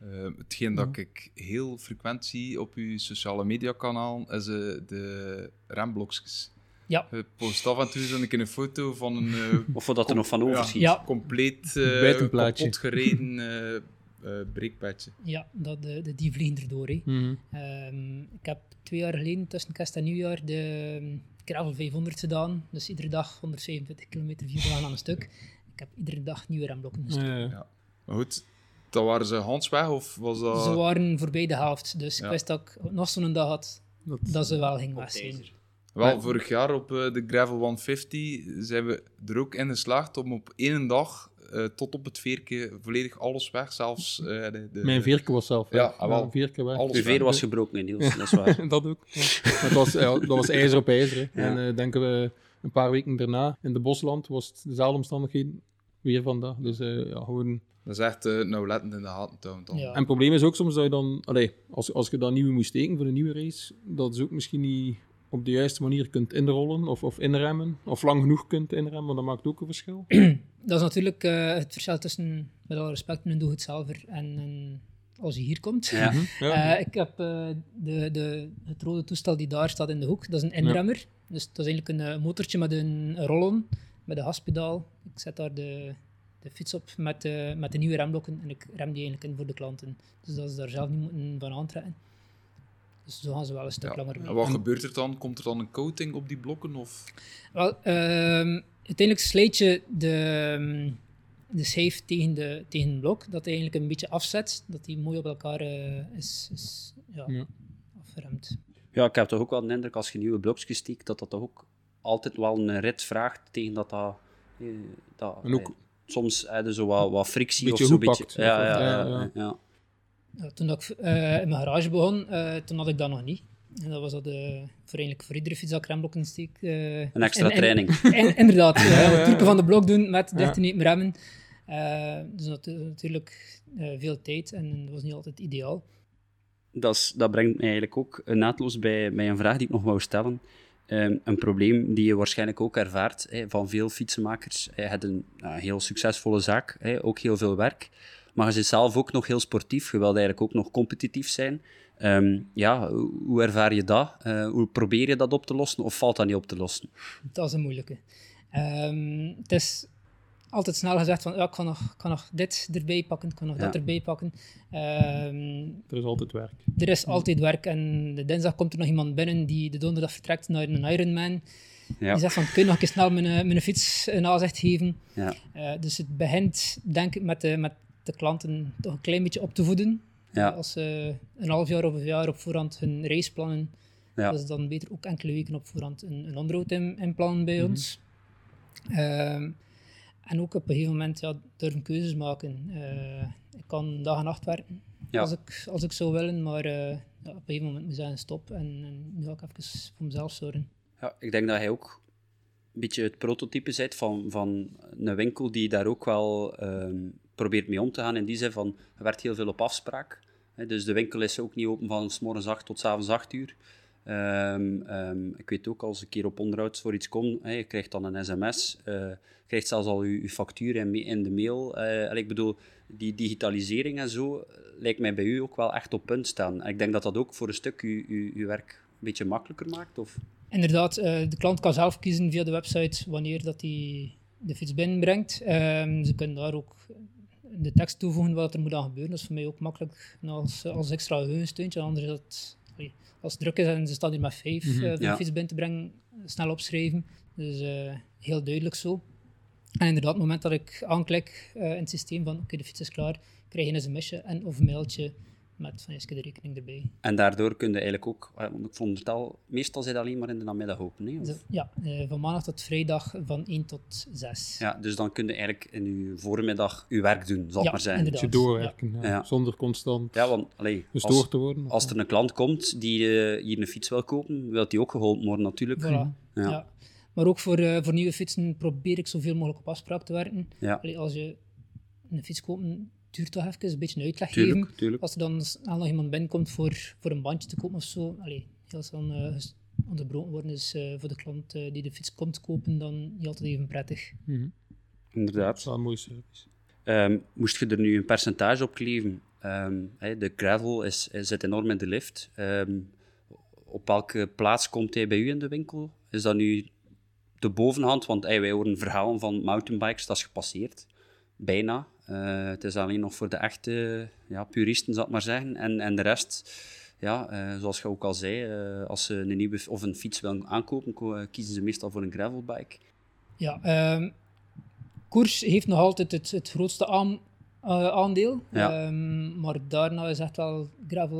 S1: Eh, hetgeen dat ik heel frequent zie op uw sociale media kanaal is eh, de remblokjes.
S4: Ja.
S1: Je post af en toe zo'n keer een foto van een eh, [laughs]
S2: Of wat er nog van overschiet.
S4: Ja.
S1: compleet uh,
S3: Buitenplaatje.
S1: kapot gereden eh eh, breekpadje.
S4: Ja, dat, de, de, die vliegen erdoor. Ehm, ik heb twee jaar geleden, tussen kerst en nieuwjaar, de ehm, Gravel 500 gedaan. Dus iedere dag 125 kilometer, vier dagen aan een stuk. Ik heb iedere dag nieuwe remblokken gestoken.
S3: Ja, ja.
S1: Ja. Maar goed, dat waren ze handsweg of was dat...
S4: Ze waren voorbij de helft, dus
S1: Ja.
S4: ik wist dat ik nog zo'n dag had
S3: Dat,
S4: dat ze wel ging weg zijn.
S1: Wel, vorig jaar op eh, de Gravel 150 zijn we er ook in geslaagd om op één dag eh, tot op het veerke volledig alles weg, zelfs eh, de, de,
S3: Mijn veerke was zelf
S1: Ja,
S3: weg.
S1: ah, wel.
S3: Mijn veerke weg.
S1: Alles
S2: De veer was gebroken in Niels, dat is [laughs] waar.
S3: dat ook. Ja. Het was, ja, dat was ijzer op ijzer.
S2: Ja.
S3: En eh, denken we een paar weken daarna in de Bosland was het dezelfde omstandigheden weer vandaag. Dus eh, ja, gewoon...
S1: Dat is echt uh, nauwlettend in de gaten dan.
S4: Ja.
S3: En het probleem is ook soms dat je dan, allee, als, als je dan nieuwe moest steken voor een nieuwe race, dat is ook misschien niet op de juiste manier kunt inrollen of, of inremmen, of lang genoeg kunt inremmen, want dat maakt ook een verschil. [clears throat]
S4: Dat is natuurlijk eh, het verschil tussen, met alle respect, een doe-het-zelver en een als je hier komt.
S2: Ja. [laughs]
S3: Ja.
S4: Eh, ik heb eh, de, de, het rode toestel die daar staat in de hoek, dat is een inremmer. Dus dat is eigenlijk een motortje met een roll-on, met een gaspedaal. Ik zet daar de, de fiets op met, de met de nieuwe remblokken en ik rem die eigenlijk in voor de klanten. Dus dat ze daar zelf niet moeten van aantrekken. Dus zo gaan ze wel een stuk
S1: Ja.
S4: langer mee.
S1: En wat gebeurt er dan? Komt er dan een coating op die blokken? Of?
S4: Wel, ehm, uiteindelijk slijt je de, de schijf tegen, de, tegen het blok, dat eigenlijk een beetje afzet, dat die mooi op elkaar eh, is, is ja,
S3: Ja.
S4: afgeremd.
S2: Ja, ik heb toch ook wel de indruk als je nieuwe blokjes steekt, dat dat toch ook altijd wel een rit vraagt tegen dat dat... eh, dat
S3: En ook-
S2: eh, soms heb je zo wat, wat frictie
S3: Beetje
S2: of zo. Beetje,
S3: pakt,
S2: ja,
S3: of-
S2: ja, ja,
S3: ja,
S2: ja,
S3: ja.
S2: ja.
S4: Ja, toen dat ik eh, in mijn garage begon, eh, toen had ik dat nog niet. En dat was dat de, voor, eigenlijk voor iedere fiets dat ik remblokken steek. eh,
S2: Een extra training. [laughs]
S4: en- inderdaad, [laughs] eh,
S3: ja,
S4: het
S3: ja.
S4: van de blok doen met
S3: Ja.
S4: 13 remmen. Eh, dus dat is natuurlijk eh, veel tijd en dat was niet altijd ideaal.
S2: dat, is, dat brengt mij eigenlijk ook eh, naadloos bij, bij een vraag die ik nog wou stellen. Ehm, een probleem die je waarschijnlijk ook ervaart hè, van veel fietsenmakers. Je hebt een nou, heel succesvolle zaak, hè, ook heel veel werk. Maar je zit zelf ook nog heel sportief. Je wilt eigenlijk ook nog competitief zijn. Ehm, ja, hoe, ervaar je dat? Eh, hoe probeer je dat op te lossen of valt dat niet op te lossen?
S4: Dat is een moeilijke. Ehm, het is altijd snel gezegd van, ja, ik kan nog, kan nog dit erbij pakken, ik kan nog
S2: Ja.
S4: dat erbij pakken. Ehm,
S3: Er is altijd werk.
S4: er is altijd werk en de dinsdag komt er nog iemand binnen die de donderdag vertrekt naar een Ironman.
S2: Ja.
S4: Die zegt van, kun je nog een keer snel mijn, eh, mijn fiets een aanzicht geven?
S2: Ja.
S4: Eh, dus het begint, denk ik, met de, met de klanten toch een klein beetje op te voeden.
S2: Ja.
S4: Als ze een half jaar of een jaar op voorhand hun reis plannen,
S2: Ja.
S4: dat is dan beter ook enkele weken op voorhand een, een onderhoud in, in plannen bij
S2: Mhm.
S4: ons. Ehm, en ook op een gegeven moment ja, durven keuzes maken. Eh, ik kan dag en nacht werken
S2: Ja.
S4: als, ik, als ik zou willen, maar eh, ja, op een gegeven moment moet ik zeggen stop en, en nu ga ik even voor mezelf zorgen.
S2: Ja, ik denk dat hij ook een beetje het prototype bent van, van een winkel die daar ook wel ehm, probeert mee om te gaan. In die zin van, er werkt heel veel op afspraak. Hè, dus de winkel is ook niet open van s morgens 8 tot s avonds 8 uur. Ehm, ehm, ik weet ook, als ik keer op onderhoud voor iets kom, hè, je krijgt dan een sms, eh, je krijgt zelfs al je, factuur in, in de mail. Eh, en ik bedoel, die digitalisering en zo eh, lijkt mij bij u ook wel echt op punt staan. En ik denk dat dat ook voor een stuk uw, werk een beetje makkelijker maakt. Of?
S4: Inderdaad, eh, de klant kan zelf kiezen via de website wanneer dat hij de fiets binnenbrengt. Ehm, ze kunnen daar ook de tekst toevoegen wat er moet aan gebeuren. Dat is voor mij ook makkelijk als, als extra geheugensteuntje. Anders is dat, als het druk is en ze staan hier met vijf eh, voor
S2: Ja.
S4: de fiets binnen te brengen, snel opschrijven. Dus eh, heel duidelijk zo. En inderdaad, op het moment dat ik aanklik eh, in het systeem van oké, de fiets is klaar, krijg je een sms'je en of een mailtje met van je de rekening erbij.
S2: En daardoor kun je eigenlijk ook, eh, want ik vond het al, meestal zit alleen maar in de namiddag open. Hè? Of-
S4: ja, eh, van maandag tot vrijdag van 1 tot 6.
S2: Ja, dus dan kun je eigenlijk in je voormiddag je werk doen, zal
S4: Ja,
S2: maar zeggen.
S4: inderdaad.
S3: Beetje doorwerken, ja.
S2: Ja.
S3: zonder constant
S2: Ja, want allee,
S3: gestoord
S2: als,
S3: te worden.
S2: als er een klant komt die eh, hier een fiets wil kopen, wil die ook geholpen worden natuurlijk.
S4: Voilà.
S2: Ja.
S4: Ja. Maar ook voor, eh, voor nieuwe fietsen probeer ik zoveel mogelijk op afspraak te werken.
S2: Ja,
S4: Allee, als je een fiets koopt, duurt toch even een beetje een uitleg
S2: tuurlijk.
S4: geven.
S2: tuurlijk.
S4: Als er dan snel nog iemand binnenkomt voor, voor een bandje te kopen of zo, allee, als dan eh, onderbroken worden is eh, voor de klant eh, die de fiets komt kopen, dan niet altijd even prettig.
S3: Mhm. Dat
S2: Inderdaad.
S3: is wel een mooie service.
S2: Ehm, moest je er nu een percentage op kleven? Ehm, hè, de gravel is, is- zit enorm in de lift. Ehm, op welke plaats komt hij bij u in de winkel? Is dat nu de bovenhand? Want hey, wij horen verhalen van mountainbikes, dat is gepasseerd. Bijna. Eh, het is alleen nog voor de echte ja, puristen, zal ik maar zeggen. En, en de rest, ja, eh, zoals je ook al zei, eh, als ze een nieuwe of een fiets willen aankopen, ko- kiezen ze meestal voor een gravelbike.
S4: Ja, ehm, koers heeft nog altijd het, het grootste aan, aandeel.
S2: Ja.
S4: Ehm, maar daarna is echt wel gravel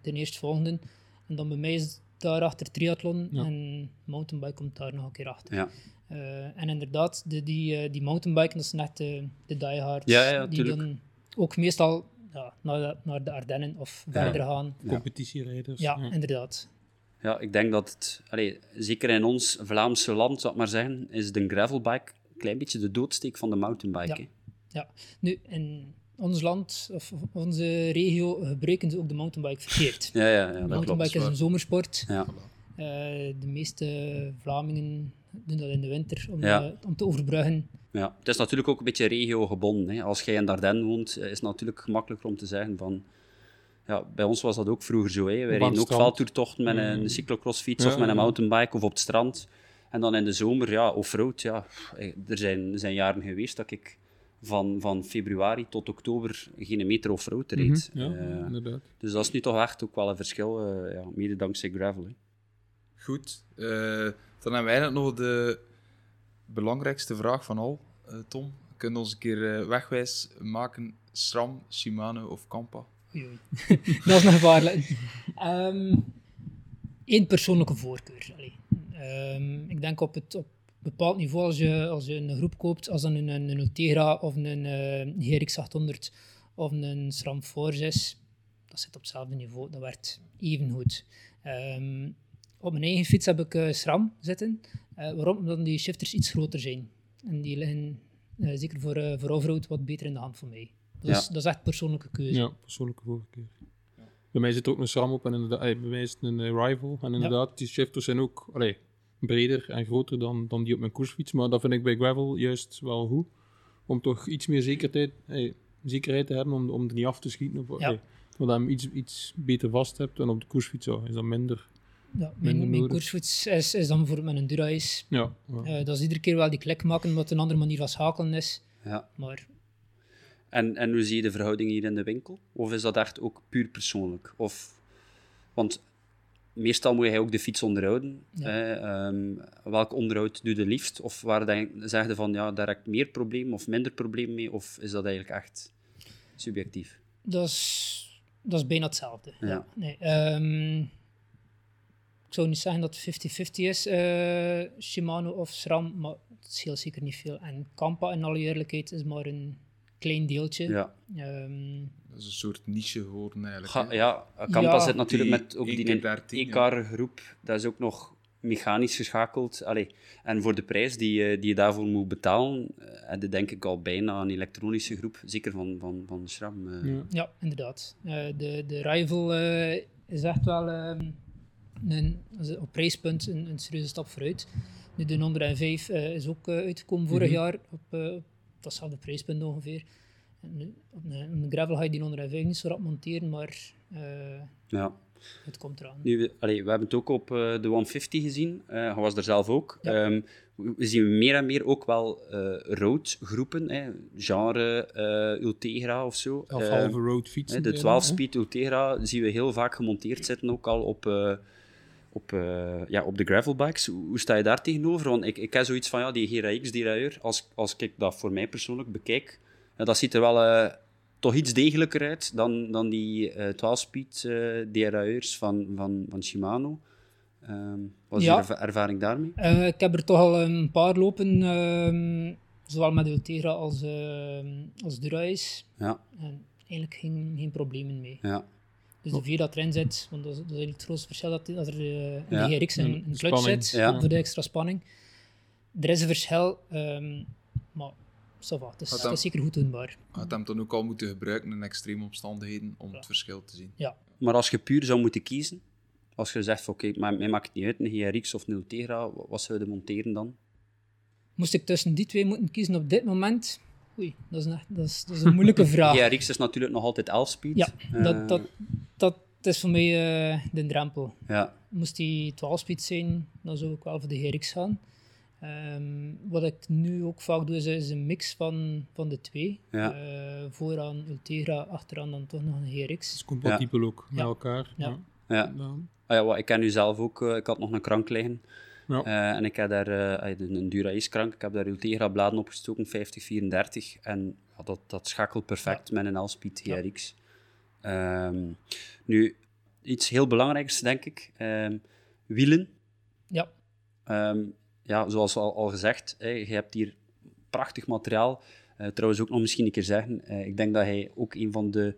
S4: de eerstvolgende. En dan bij mij is daarachter triathlon
S3: Ja.
S4: en mountainbike komt daar nog een keer achter.
S2: Ja.
S4: Eh, en inderdaad, de, die, eh, die mountainbiken, dat zijn echt de, de diehards.
S2: Ja, ja,
S4: die
S2: tuurlijk.
S4: dan ook meestal ja, naar, de, naar de Ardennen of verder gaan.
S2: Ja.
S3: Competitierijders.
S4: Ja, inderdaad.
S2: Ja, ik denk dat het, allee, zeker in ons Vlaamse land, zal ik maar zeggen, is de gravelbike een klein beetje de doodsteek van de mountainbike.
S4: Ja. Nu, in ons land of onze regio gebruiken ze ook de mountainbike verkeerd.
S2: Ja, ja, ja
S4: De
S2: dat
S4: mountainbike
S2: klopt.
S4: is een zomersport.
S2: Ja.
S4: Eh, de meeste Vlamingen doen dat in de winter om,
S2: Ja.
S4: eh, om te overbruggen.
S2: Ja. Het is natuurlijk ook een beetje regiogebonden. Hè. Als jij in Dardenne woont, eh, is het natuurlijk gemakkelijker om te zeggen van ja, bij ons was dat ook vroeger zo. Hè. Wij reden ook
S3: strand.
S2: veldtoertochten met een
S3: Mm.
S2: cyclocrossfiets
S3: Ja,
S2: of met een mountainbike of op het strand. En dan in de zomer, ja, offroad, ja. Er zijn, er zijn jaren geweest dat ik van, van februari tot oktober geen meter offroad reed.
S3: Mhm, Ja,
S2: Eh,
S3: inderdaad.
S2: dus dat is nu toch echt ook wel een verschil, eh, ja, mede dankzij gravel. Hè.
S1: Goed. eh, dan hebben wij eigenlijk nog de belangrijkste vraag van al, eh, Tom. Kun je ons een keer eh, wegwijs maken? SRAM, Shimano of Kampa? [laughs]
S4: Dat is nog gevaarlijk. Ehm Eén persoonlijke voorkeur. Ehm, ik denk op het op bepaald niveau, als je, als je een groep koopt, als dan een, een, Ultegra of een eh GRX 800 of een SRAM Force is, dat zit op hetzelfde niveau. Dat werkt even goed. Ehm, op mijn eigen fiets heb ik eh, SRAM zitten. Eh, waarom? Omdat die shifters iets groter zijn. En die liggen, eh, zeker voor, eh voor offroad, wat beter in de hand voor mij. Dat, is,
S2: Ja.
S4: dat is echt persoonlijke keuze.
S3: Ja, persoonlijke voorkeur. Bij mij zit ook een SRAM op en inderdaad, bij mij is het een Rival. En inderdaad, die shifters zijn ook allee, breder en groter dan, dan die op mijn koersfiets. Maar dat vind ik bij gravel juist wel goed. Om toch iets meer zekerheid, eh, zekerheid te hebben om, om er niet af te schieten. Of,
S4: Ja.
S3: omdat je hem iets, iets beter vast hebt. En op de koersfiets ja, is dat minder.
S4: Ja, mijn, koersfiets is, is dan bijvoorbeeld met een Dura-Ace.
S3: Ja, ja.
S4: Eh, dat is iedere keer wel die klik maken, omdat het een andere manier van schakelen is.
S2: Ja.
S4: Maar
S2: En, en hoe zie je de verhouding hier in de winkel? Of is dat echt ook puur persoonlijk? Of, want meestal moet je ook de fiets onderhouden.
S4: Ja.
S2: Hè? Ehm, welk onderhoud doe je liefst? Of waar denk, zeg je van, ja, daar heb ik meer probleem of minder probleem mee? Of is dat eigenlijk echt subjectief?
S4: dat is, dat is bijna hetzelfde.
S2: Ja.
S4: Nee, ehm, ik zou niet zeggen dat het 50-50 is, eh, Shimano of SRAM, maar het scheelt zeker niet veel. En Kampa, in alle eerlijkheid, is maar een klein deeltje.
S2: Ja,
S4: Ehm,
S1: Dat is een soort niche geworden eigenlijk.
S2: Ga, ja Kampa
S4: Ja.
S2: zit natuurlijk
S1: Die
S2: met ook die
S1: keer 13, ja.
S2: EK-groep. Dat is ook nog mechanisch geschakeld. Allee, en voor de prijs die, je- die je daarvoor moet betalen, eh, heb je denk ik al bijna een elektronische groep. Zeker van, van, van SRAM. eh.
S3: ja.
S4: Ja, inderdaad. Eh, de, de Rival eh, is echt wel ehm, een, op prijspunt een, een serieuze stap vooruit. Nu, de 105 eh, is ook eh, uitgekomen vorig
S3: Mhm.
S4: jaar op, eh, op datzelfde prijspunt ongeveer. En nu, op, een, gravel ga je die 105 niet zo rap monteren, maar eh,
S2: Ja.
S4: het komt eraan.
S2: Nu, we, allee, we hebben het ook op eh, de 150 gezien. Eh hij was er zelf ook.
S4: Ja.
S2: Ehm, we zien meer en meer ook wel eh roadgroepen, hè, genre eh, Ultegra of zo.
S3: Of
S2: Eh,
S3: halve road fietsen.
S2: hè, de
S3: bijna,
S2: 12-speed Ultegra zien we heel vaak gemonteerd zitten, ook al op, eh, op, eh, ja, op de gravelbikes. Hoe, sta je daar tegenover? Want ik, ik heb zoiets van, ja, die GRX, die ruier, als, als ik dat voor mij persoonlijk bekijk, ja, dat ziet er wel eh, toch iets degelijker uit dan, dan die 12-speed eh DRA'ers van, van, van Shimano. Ehm, wat is
S4: Ja.
S2: je erva- ervaring daarmee?
S4: Ik heb er toch al een paar lopen, ehm, zowel met de Ultegra als, ehm als Dura-Ace.
S2: Ja,
S4: En eigenlijk geen, geen problemen mee.
S2: ja,
S4: Dus de vier dat erin zit, want dat is, dat is eigenlijk het grootste verschil, dat, dat er eh, in
S2: Ja.
S4: de GRX een,
S3: Mm,
S4: een clutch
S3: spanning.
S4: zit,
S2: Ja.
S4: voor de extra spanning. Er is een verschil, ehm, maar va, het, is, het zeker goed doenbaar.
S1: Had hem dan ook al moeten gebruiken in extreme omstandigheden om
S4: Ja.
S1: het verschil te zien.
S4: Ja,
S2: Maar als je puur zou moeten kiezen, als je zegt, van, oké, maar mij maakt het niet uit, een GRX of een Ultegra, wa- wat zou je monteren dan?
S4: moest ik tussen die twee moeten kiezen op dit moment? Oei, dat is, een, echt- dat is, dat is een moeilijke [laughs] vraag.
S2: GRX is natuurlijk nog altijd 11-speed.
S4: Ja,
S2: Eh,
S4: dat, dat, dat is voor mij eh, de drempel.
S2: ja,
S4: Moest die 12-speed zijn, dan zou ik wel voor de GRX gaan. Ehm, wat ik nu ook vaak doe, is, is een mix van, van de twee.
S2: Ja.
S4: Eh, vooraan Ultegra, achteraan dan toch nog een
S3: Het
S4: GRX.
S3: is compatibel ook met
S4: Ja.
S3: elkaar.
S4: Ja.
S3: Ja.
S2: Ah ja, wat, ik ken nu zelf ook, eh, ik had nog een krank liggen.
S3: Ja.
S2: Eh, en ik heb daar eh, een een Dura Ace krank, ik heb daar Ultegra bladen opgestoken, 50-34. En ja, dat, dat schakelt perfect met een L-speed
S4: Ja.
S2: GRX. Ehm, nu, iets heel belangrijks, denk ik. Ehm, wielen.
S4: Ja,
S2: Ehm, ja, zoals al, al gezegd, hè, je hebt hier prachtig materiaal. Eh, trouwens, ook nog misschien een keer zeggen, eh, ik denk dat hij ook een van de,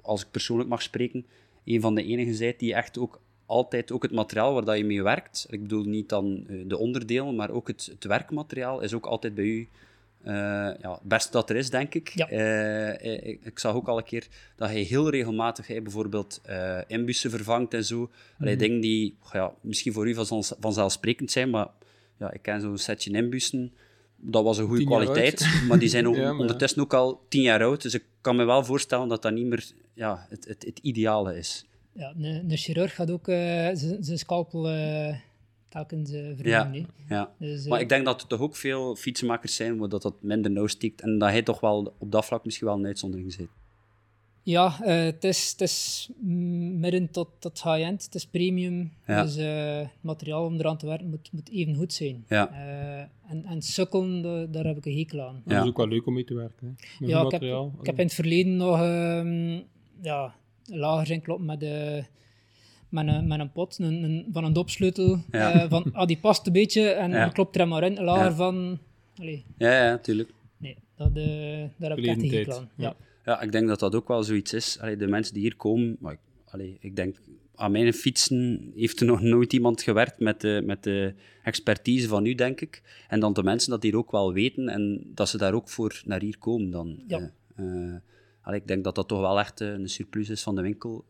S2: als ik persoonlijk mag spreken, een van de enigen bent die echt ook altijd ook het materiaal waar dat je mee werkt, ik bedoel niet dan eh, de onderdelen, maar ook het, het werkmateriaal is ook altijd bij u eh, ja, het beste dat er is, denk ik.
S4: Ja.
S2: Eh, eh, ik, ik zag ook al een keer dat hij heel regelmatig hij bijvoorbeeld eh inbussen vervangt en zo. Allee, dingen die ja, misschien voor u van, vanzelfsprekend zijn, maar ja, ik ken zo'n setje inbussen. dat was een goede kwaliteit, maar die zijn [laughs] ook
S3: Ja, maar
S2: ondertussen ook al tien jaar oud. Dus ik kan me wel voorstellen dat dat niet meer ja, het, het, het ideale is.
S4: Ja, een, een chirurg gaat ook eh, zijn zijn scalpel eh, telkens uh,
S2: Ja,
S4: vernieuwen.
S2: ja.
S4: hè. Dus, eh,
S2: Maar ik denk dat er toch ook veel fietsenmakers zijn waar dat, dat minder nauw stikt en dat hij toch wel op dat vlak misschien wel een uitzondering zit.
S4: Ja, eh, het is, het is midden tot, tot high-end, het is premium.
S2: Ja.
S4: Dus eh, het materiaal om eraan te werken moet, moet even goed zijn.
S2: Ja.
S4: Eh, en, en sukkelen, da- daar heb ik een hekel aan.
S3: Dat
S2: Ja.
S3: is ook wel leuk om mee te werken. Hè. Met
S4: Ja, ik heb, ik heb in het verleden nog ehm, ja, lager zijn kloppen met, de, met, een, met een pot een, een- van een dopsleutel.
S2: Ja.
S4: eh, van, ah, die past een beetje en
S2: Ja.
S4: klopt er maar in. Lager
S2: Ja.
S4: van... Allee,
S2: Ja, ja, tuurlijk.
S4: nee, dat, eh, daar heb ik echt aan.
S3: ja.
S4: Ja.
S2: Ik denk dat dat ook wel zoiets is. Allee, de mensen die hier komen, maar ik, allee, ik denk aan mijn fietsen heeft er nog nooit iemand gewerkt met de, met de expertise van u, denk ik. En dan de mensen dat hier ook wel weten en dat ze daar ook voor naar hier komen dan.
S4: Ja.
S2: Eh, allee, ik denk dat dat toch wel echt een surplus is van de winkel.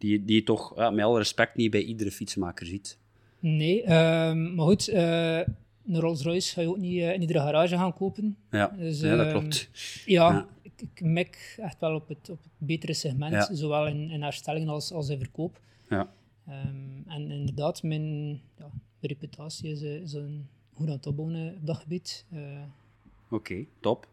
S2: Die, die je toch ja, met alle respect niet bij iedere fietsmaker ziet.
S4: Nee, ehm, maar goed, eh, een Rolls Royce ga je ook niet eh, in iedere garage gaan kopen.
S2: Ja,
S4: Dus,
S2: ja dat
S4: ehm,
S2: klopt.
S4: Ja,
S2: Ja.
S4: Ik, ik mik echt wel op het, op het betere segment, zowel in, in herstelling als, als in verkoop.
S2: Ja.
S4: Ehm, en inderdaad, mijn, reputatie is, eh, is een goed aan het opbouwen op dat gebied.
S2: Oké, top.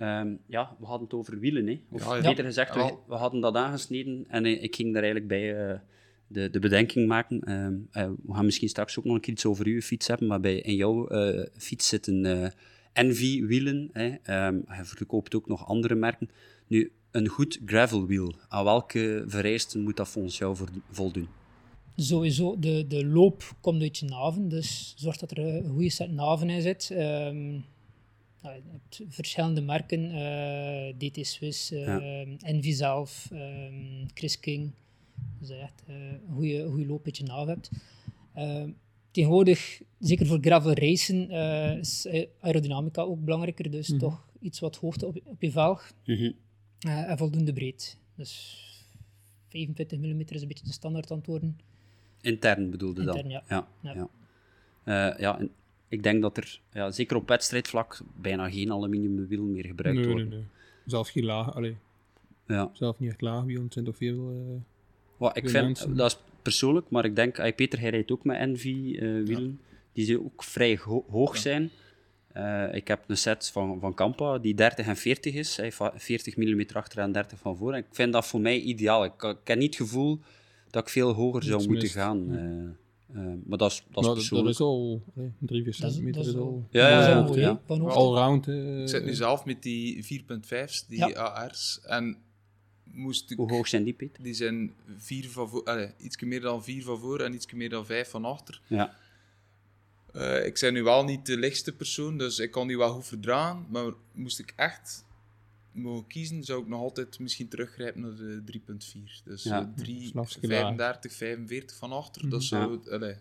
S2: Ehm, ja, we hadden het over wielen, hè? Of
S1: Ja, ja.
S2: beter gezegd, we, hadden dat aangesneden en eh, ik ging daar eigenlijk bij eh, de, de bedenking maken. Ehm, eh, we gaan misschien straks ook nog een keer iets over uw fiets hebben, maar bij, in jouw eh, fiets zitten eh Envy-wielen. Hè? Ehm, je verkoopt ook nog andere merken. Nu, een goed gravelwiel, aan welke vereisten moet dat volgens jou voor- voldoen?
S4: sowieso, de, de loop komt uit je naven, dus zorg dat er een goede set naven in zit. Ehm, hebt verschillende merken, eh, DT Swiss, eh,
S2: Ja.
S4: Envy zelf, ehm, Chris King. Dus dat je echt eh, een goede, goede loop uit je naven hebt. Ehm, tegenwoordig, zeker voor gravel racen, eh, is aerodynamica ook belangrijker, dus toch iets wat hoogte op, op je velg.
S2: Mhm.
S4: En voldoende breed. Dus 25 mm is een beetje de standaard antwoorden.
S2: Intern bedoelde dan?
S4: Intern, ja.
S2: Ja,
S4: Ja.
S2: ja. Ja, en ik denk dat er, ja, zeker op wedstrijdvlak, bijna geen aluminiumwiel meer gebruikt
S3: Nee, nee. Zelfs geen laag, allee,
S2: Ja.
S3: zelf niet echt laag wielen, het zijn toch veel... eh,
S2: Wat ik vind,
S3: mensen.
S2: dat is persoonlijk, maar ik denk, Peter, hij rijdt ook met Envy-wielen, die ze ook vrij ho- hoog zijn. Eh, ik heb een set van, van Kampa die 30 en 40 is, hij va- 40 mm achter en 30 van voor. En ik vind dat voor mij ideaal. Ik, ik heb niet het gevoel dat ik veel hoger zou moeten gaan. eh, eh, maar dat is, dat is
S3: dat,
S2: persoonlijk.
S3: dat is al allee, 3, 4
S4: Dat is-
S3: centimeter.
S4: dat is al-
S2: Ja, ja, ja,
S3: allround. eh,
S1: Ik zit nu zelf met die 4.5's, die
S4: Ja.
S1: AR's. En moest ik...
S2: Hoe hoog zijn die, Peter?
S1: Die zijn vier van voor, allee, iets meer dan vier van voor en iets meer dan vijf van achter.
S2: Ja.
S1: Eh, ik ben nu wel niet de lichtste persoon, dus ik kan die wel goed verdragen. Maar moest ik echt mogen kiezen, zou ik nog altijd misschien teruggrijpen naar de 3.4. Dus
S2: Ja.
S1: eh, 3,
S3: Slapske
S1: 35, 45 van achter. Dat zou, allee,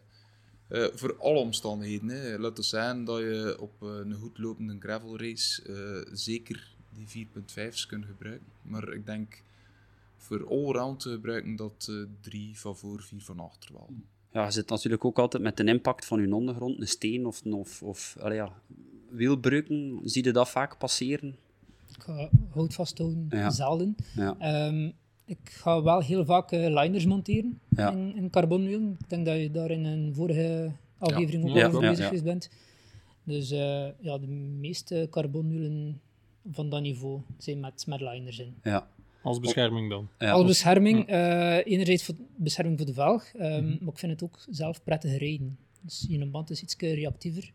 S1: eh, voor alle omstandigheden. Hè. Laat zijn dat je op eh, een goed lopende gravel race eh, zeker die 4.5's kunt gebruiken. Maar ik denk voor allround te gebruiken dat eh, drie van voor, vier van achter wel.
S2: Ja, je zit natuurlijk ook altijd met de impact van je ondergrond, een steen of, of, of ja, wielbreuken. Zie je dat vaak passeren?
S4: Ik ga hout vasthouden,
S2: Ja.
S4: zelden.
S2: Ja.
S4: Ehm, ik ga wel heel vaak eh, liners monteren
S2: Ja.
S4: in, in carbonwielen. Ik denk dat je daar in een vorige aflevering ook over bezig
S2: ja.
S4: geweest bent. Dus eh, ja, de meeste carbonwielen van dat niveau zijn met, met liners in.
S2: Ja.
S3: Als bescherming dan.
S2: Ja,
S4: Als bescherming, eh, enerzijds voor bescherming voor de velg, ehm,
S2: Mhm.
S4: maar ik vind het ook zelf prettig rijden. Dus je band is iets reactiever.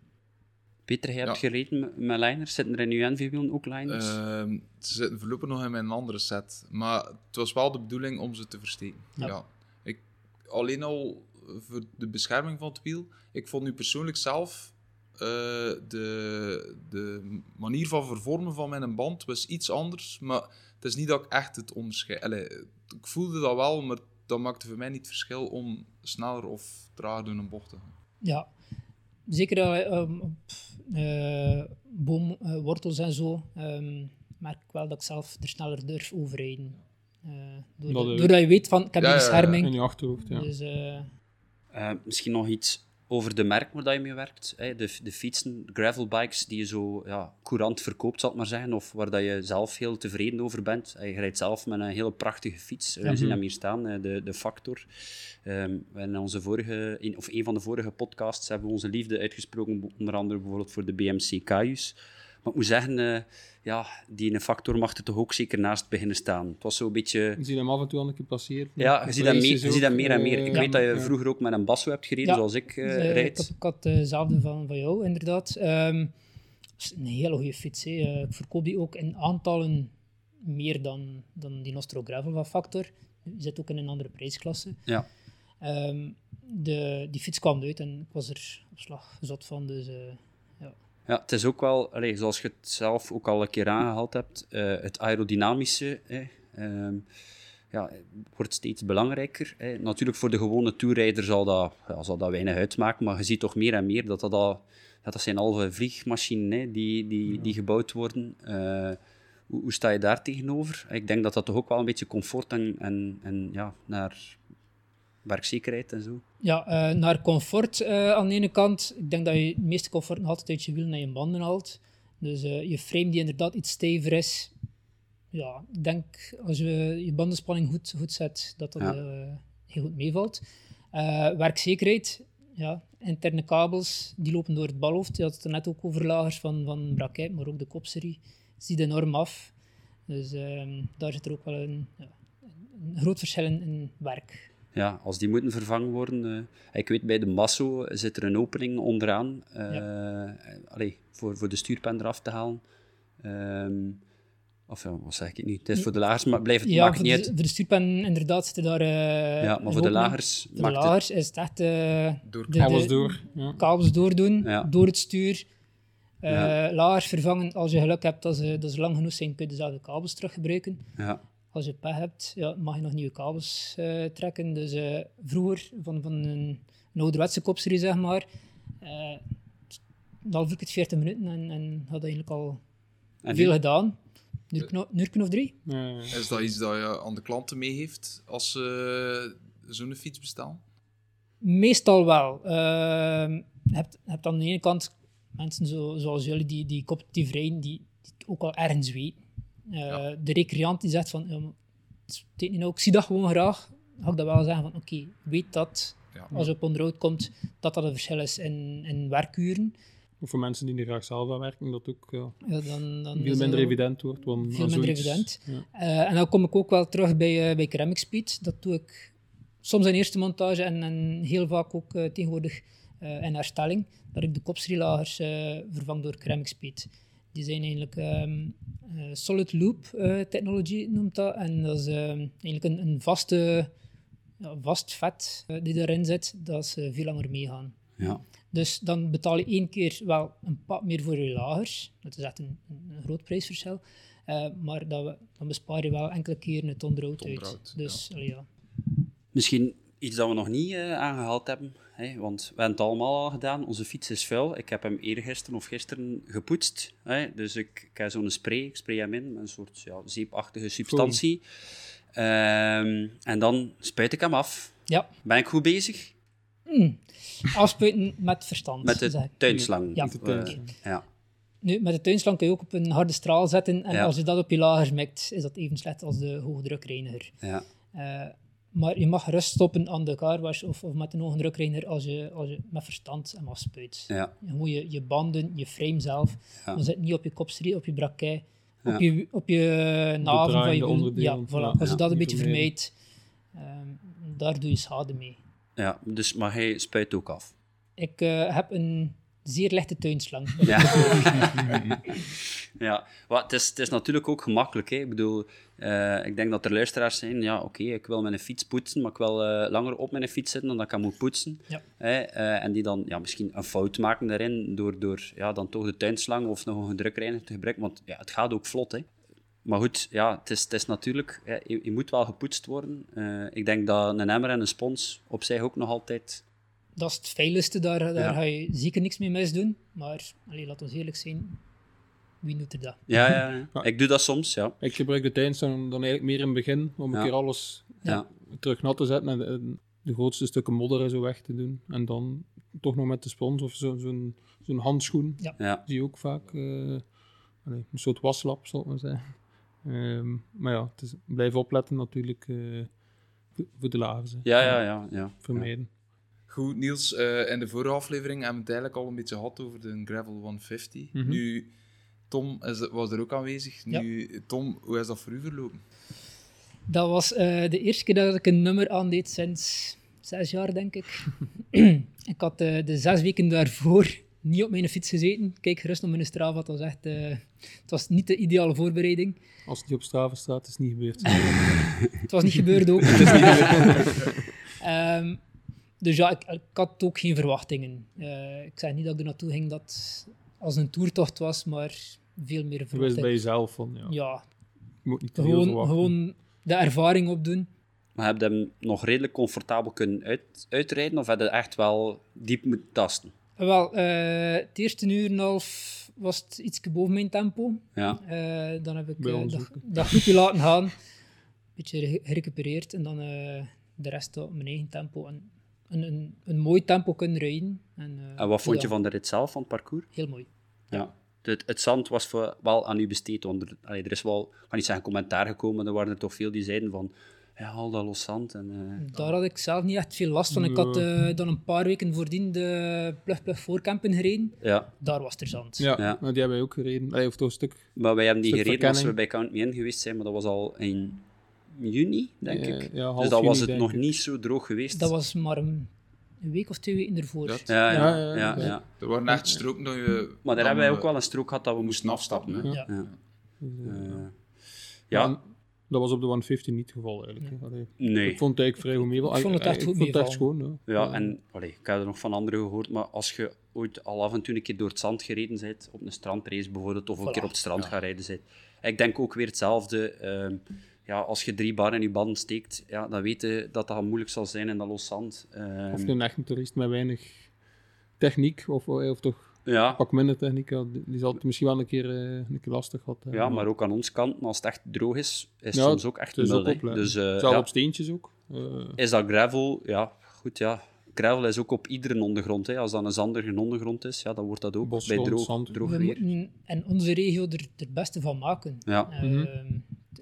S2: Peter, jij hebt gereden met, met liners. Zitten er in uw NV-wielen ook liners?
S1: Ehm, ze zitten voorlopig nog in mijn andere set. Maar het was wel de bedoeling om ze te versteken.
S4: Ja.
S1: Ja. Ik, alleen al voor de bescherming van het wiel. Ik vond nu persoonlijk zelf eh, de, de manier van vervormen van mijn band was iets anders. Maar het is niet dat ik echt het onderscheid... Allee, ik voelde dat wel, maar dat maakte voor mij niet het verschil om sneller of trager door een bocht te gaan.
S4: Ja, zeker eh, ehm, op eh, boomwortels en zo ehm, merk ik wel dat ik zelf er sneller durf overrijden. Eh, doordat,
S3: Dat, eh,
S4: doordat je weet van, ik heb
S1: Ja,
S4: die bescherming.
S3: In je achterhoofd, ja.
S4: Dus eh,
S2: Eh, misschien nog iets over de merk waar dat je mee werkt. Hè? De, de fietsen, gravelbikes die je zo ja, courant verkoopt, zal ik maar zeggen, of waar dat je zelf heel tevreden over bent. Je rijdt zelf met een hele prachtige fiets. We zien hem hier staan, eh, de, de Factor. Um, in onze vorige, in, of een van de vorige podcasts hebben we onze liefde uitgesproken, onder andere bijvoorbeeld voor de BMC Cayus. Maar ik moet zeggen, uh, ja, die factor mag er toch ook zeker naast beginnen staan. Het was zo'n beetje...
S3: Je ziet hem af en toe al een keer passeren.
S2: Ja, je ziet, meer, je ziet meer en meer. Ik weet dat je vroeger ook met een basso hebt gereden, zoals ik uh, rijd.
S4: Ik, ik had dezelfde van, van jou, inderdaad. Um, is een hele goede fiets. Hè. Ik verkoop die ook in aantallen meer dan, dan die Nostro Gravel van Factor. Je zit ook in een andere prijsklasse.
S2: Ja.
S4: Um, de, die fiets kwam uit en ik was er op slag zot van, dus... Uh,
S2: ja, het is ook wel, allez, zoals je het zelf ook al een keer aangehaald hebt, uh, het aerodynamische ehm, ja, wordt steeds belangrijker. Natuurlijk voor de gewone toerrijder zal dat, ja, zal dat weinig uitmaken, maar je ziet toch meer en meer dat dat al... Ja, dat zijn halve vliegmachines die, die, die gebouwd worden. Uh, hoe, hoe, sta je daar tegenover? Ik denk dat dat toch ook wel een beetje comfort en, en, en ja, naar werkzekerheid en zo.
S4: Ja, uh, naar comfort uh, aan de ene kant. Ik denk dat je het meeste comfort altijd uit je wiel naar je banden haalt. Dus uh, je frame die inderdaad iets steviger is. Ja, ik denk als je je bandenspanning goed, goed zet, dat dat ja. heel goed meevalt. werkzekerheid, ja, interne kabels, die lopen door het balhoofd. Je had het er net ook over lagers van, van Braquet, maar ook de kopserie. Ziet enorm af. Dus ehm, daar zit er ook wel een, ja, een groot verschil in, in werk
S2: ja, als die moeten vervangen worden. Uh, ik weet, bij de Masso zit er een opening onderaan. Uh, ja. allee, voor, voor de stuurpen eraf te halen. Um, of ja, wat zeg ik nu? Het is voor de lagers, maar blijft het
S4: ja,
S2: maakt niet
S4: de, voor de stuurpen inderdaad zitten daar... Uh,
S2: ja, maar voor de lagers
S4: Voor de lagers het... is het echt...
S3: door kabels door.
S4: Ja. Kabels doordoen, ja. door het stuur. Uh, lagers vervangen, als je geluk hebt dat ze, dat ze lang genoeg zijn, kun je dezelfde kabels teruggebruiken.
S2: Ja
S4: als je pech hebt, ja, mag je nog nieuwe kabels uh, trekken. Dus uh, vroeger, van, van een, een ouderwetse kopserie, zeg maar, uh, dan ik het 40 minuten en, en had eigenlijk al en veel gedaan. Een uur of drie.
S1: Is dat iets dat je aan de klanten meegeeft als ze zo'n fiets bestaan?
S4: Meestal wel. je hebt, hebt aan de ene kant mensen zo, zoals jullie die, die competitief rijden, die, die ook al ergens weten uh, De recreant die zegt van, ja, het niet nou, ik zie dat gewoon graag, ga ik dat wel zeggen van, oké, weet dat ja. als je op onderhoud komt, dat dat een verschil is in, in werkuren.
S3: Of voor mensen die er graag zelf aan werken, dat ook
S4: ja, ja dan, dan
S3: veel minder evident wordt. Want
S4: veel minder evident. Uh, en dan kom ik ook wel terug bij, uh, bij Ceramic Speed. Dat doe ik soms in eerste montage en, en heel vaak ook uh, tegenwoordig in herstelling. Dat ik de kopstrielagers vervang door Ceramic Speed. Die zijn eigenlijk um, uh, solid loop uh, technology noemt dat. En dat is uh, eigenlijk een, een vaste, ja, vast vet uh, die erin zit, dat ze veel langer meegaan.
S2: Ja.
S4: Dus dan betaal je één keer wel een pad meer voor je lagers. Dat is echt een, een groot prijsverschil. maar dat we, dan bespaar je wel enkele keren het onderhoud, het onderhoud uit. Dus, ja. ja.
S2: Misschien iets dat we nog niet aangehaald hebben Hè, want we hebben het allemaal al gedaan. Onze fiets is vuil. Ik heb hem eergisteren of gisteren gepoetst. Hè, dus ik, ik heb zo'n spray. Ik spray hem in met een soort ja, zeepachtige substantie. Um, en dan spuit ik hem af.
S4: Ja.
S2: Ben ik goed bezig?
S4: Mm. Afspuiten met verstand.
S2: Met de tuinslang.
S4: Ja.
S2: Uh, ja.
S4: Nu, met de tuinslang kun je ook op een harde straal zetten. En ja. als je dat op je lager mikt, is dat even slecht als de hoogdrukreiniger.
S2: Ja.
S4: Uh, maar je mag rust stoppen aan de carwash of, of met een hoge drukreiner als je, als je met verstand hem afspuit.
S2: Ja.
S4: Je je, je banden, je frame zelf, ja. dan zit niet op je kopserie, op je braquet, op, je, op je naven van je wiel. Ja, voilà. Als je dat een beetje vermijdt, um, daar doe je schade mee.
S2: Ja, dus, maar hij spuit ook af?
S4: Ik uh, heb een zeer lichte tuinslang. [laughs]
S2: Ja, ja. Well, het, is, het is natuurlijk ook gemakkelijk. Hè. Ik bedoel, uh, ik denk dat er luisteraars zijn, ja, oké, okay, ik wil mijn fiets poetsen, maar ik wil uh, langer op mijn fiets zitten dan dat ik moet poetsen.
S4: Ja.
S2: Uh, en die dan ja, misschien een fout maken daarin, door, door ja, dan toch de tuinslang of nog een drukreiniger te gebruiken, want ja, het gaat ook vlot. Hè. Maar goed, ja, het, is, het is natuurlijk, je, je, moet wel gepoetst worden. ik denk dat een emmer en een spons op zich ook nog altijd
S4: dat is het veiligste, daar, daar ja. ga je zeker niks mee misdoen. Maar allee, laat ons eerlijk zijn, wie doet er dat?
S2: Ja, ja, ja. [laughs] ik doe dat soms, ja.
S3: Ik gebruik de tuinslang dan eigenlijk meer in het begin, om een keer alles terug nat te zetten en de grootste stukken modder en zo weg te doen. En dan toch nog met de spons of zo- zo'n zo'n handschoen. Je ook vaak. eh, allee, een soort waslap, zal ik maar zeggen. Ehm, maar ja, het is, blijf opletten natuurlijk eh, voor- de lagers. hè.
S2: Ja, ja, ja. ja.
S3: Vermijden.
S1: Goed, Niels, eh, in de vorige aflevering hebben we het eigenlijk al een beetje gehad over de Gravel 150.
S3: Mhm.
S1: Nu, Tom is, was er ook aanwezig.
S4: Ja.
S1: Nu, Tom, hoe is dat voor u verlopen?
S4: Dat was eh, de eerste keer dat ik een nummer aandeed sinds zes jaar, denk ik. [clears throat] ik had eh, de zes weken daarvoor niet op mijn fiets gezeten. Kijk gerust op mijn Strava, het was echt... eh, het was niet de ideale voorbereiding.
S3: Als het niet op straven staat, is het niet gebeurd. [laughs]
S4: Het was niet gebeurd ook. [laughs] [laughs] Ehm, dus ja, ik, ik had ook geen verwachtingen. Eh, ik zeg niet dat ik er naartoe ging dat als een toertocht was, maar veel meer
S3: Je wist
S4: verwachtingen.
S3: bij jezelf van, ja,
S4: Ja,
S3: je moet niet te
S4: gewoon, gewoon de ervaring opdoen.
S2: Maar heb je hem nog redelijk comfortabel kunnen uit, uitrijden? Of heb je echt wel diep moeten tasten?
S4: Wel, eh, het eerste uur en een half was het iets boven mijn tempo.
S2: Ja.
S4: Eh, dan heb ik
S3: ons
S4: dat, [laughs] dat groepje laten gaan. Een beetje ge- gerecupereerd. En dan eh, de rest op mijn eigen tempo. En een, een, een mooi tempo kunnen rijden. En, eh,
S2: En wat vond je van de rit zelf, van het parcours?
S4: Heel mooi.
S2: Ja. Het, het zand was voor, wel aan u besteed. Want er, allee, er is wel, ik ga niet zeggen commentaar gekomen, maar er waren er toch veel die zeiden van, ja, al dat los zand. En, eh,
S4: Daar had ik zelf niet echt veel last van. Ik had eh, dan een paar weken voordien de Plug Plug voorkampen gereden.
S2: ja.
S4: Daar was er zand.
S3: Ja,
S2: Ja.
S3: maar die hebben wij ook gereden. Allee, of toch een stuk.
S2: Maar wij hebben die gereden als we bij Count Me In geweest zijn, maar dat was al in juni, denk ik.
S3: ja, half
S2: dus dan was het nog
S3: ik.
S2: niet zo droog geweest.
S4: Dat was maar een, een week of twee weken ervoor.
S1: Dat-
S2: Ja, ja,
S3: Ja,
S2: ja.
S3: ja,
S2: ja,
S3: ja.
S1: Er waren echt stroken dat je...
S2: Maar daar hebben wij
S1: eh,
S2: ook wel een strook gehad dat we moesten afstappen.
S3: Ja.
S2: Ja.
S3: Eh,
S2: ja,
S3: maar Dat was op de 150 niet het geval eigenlijk. Allee,
S2: nee.
S3: Ik vond het eigenlijk vrij goed meevallen.
S4: Ik vond het echt
S3: Ik
S4: goed
S3: vond het echt schoon. Ja.
S2: Ja, en allee, ik heb er nog van anderen gehoord, maar als je ooit al af en toe een keer door het zand gereden bent, op een strandrace bijvoorbeeld, of een
S4: Voilà.
S2: keer op het strand gaan rijden bent, ik denk ook weer hetzelfde. ehm, ja, als je drie bar in je banden steekt, ja, dan weet je dat dat moeilijk zal zijn in dat los zand. Ehm,
S3: Of een echte toerist met weinig techniek, of, of toch
S2: ja,
S3: pak minder techniek, die, die zal het misschien wel een keer, eh, een keer lastig gehad hebben.
S2: ja, maar ook aan ons kant, als het echt droog is, is het
S3: Ja,
S2: soms ook echt
S3: het is
S2: nul.
S3: opletten.
S2: Dus eh, ja,
S3: op steentjes ook. Eh,
S2: is dat gravel, ja, goed ja. Gravel is ook op iedere ondergrond. Hè. Als dat een zandige ondergrond is, ja, dan wordt dat ook
S3: Bosgrond,
S2: bij droog,
S3: zand.
S2: droog
S4: We
S2: weer.
S4: moeten in onze regio er het beste van maken.
S2: Ja.
S4: Ehm, Je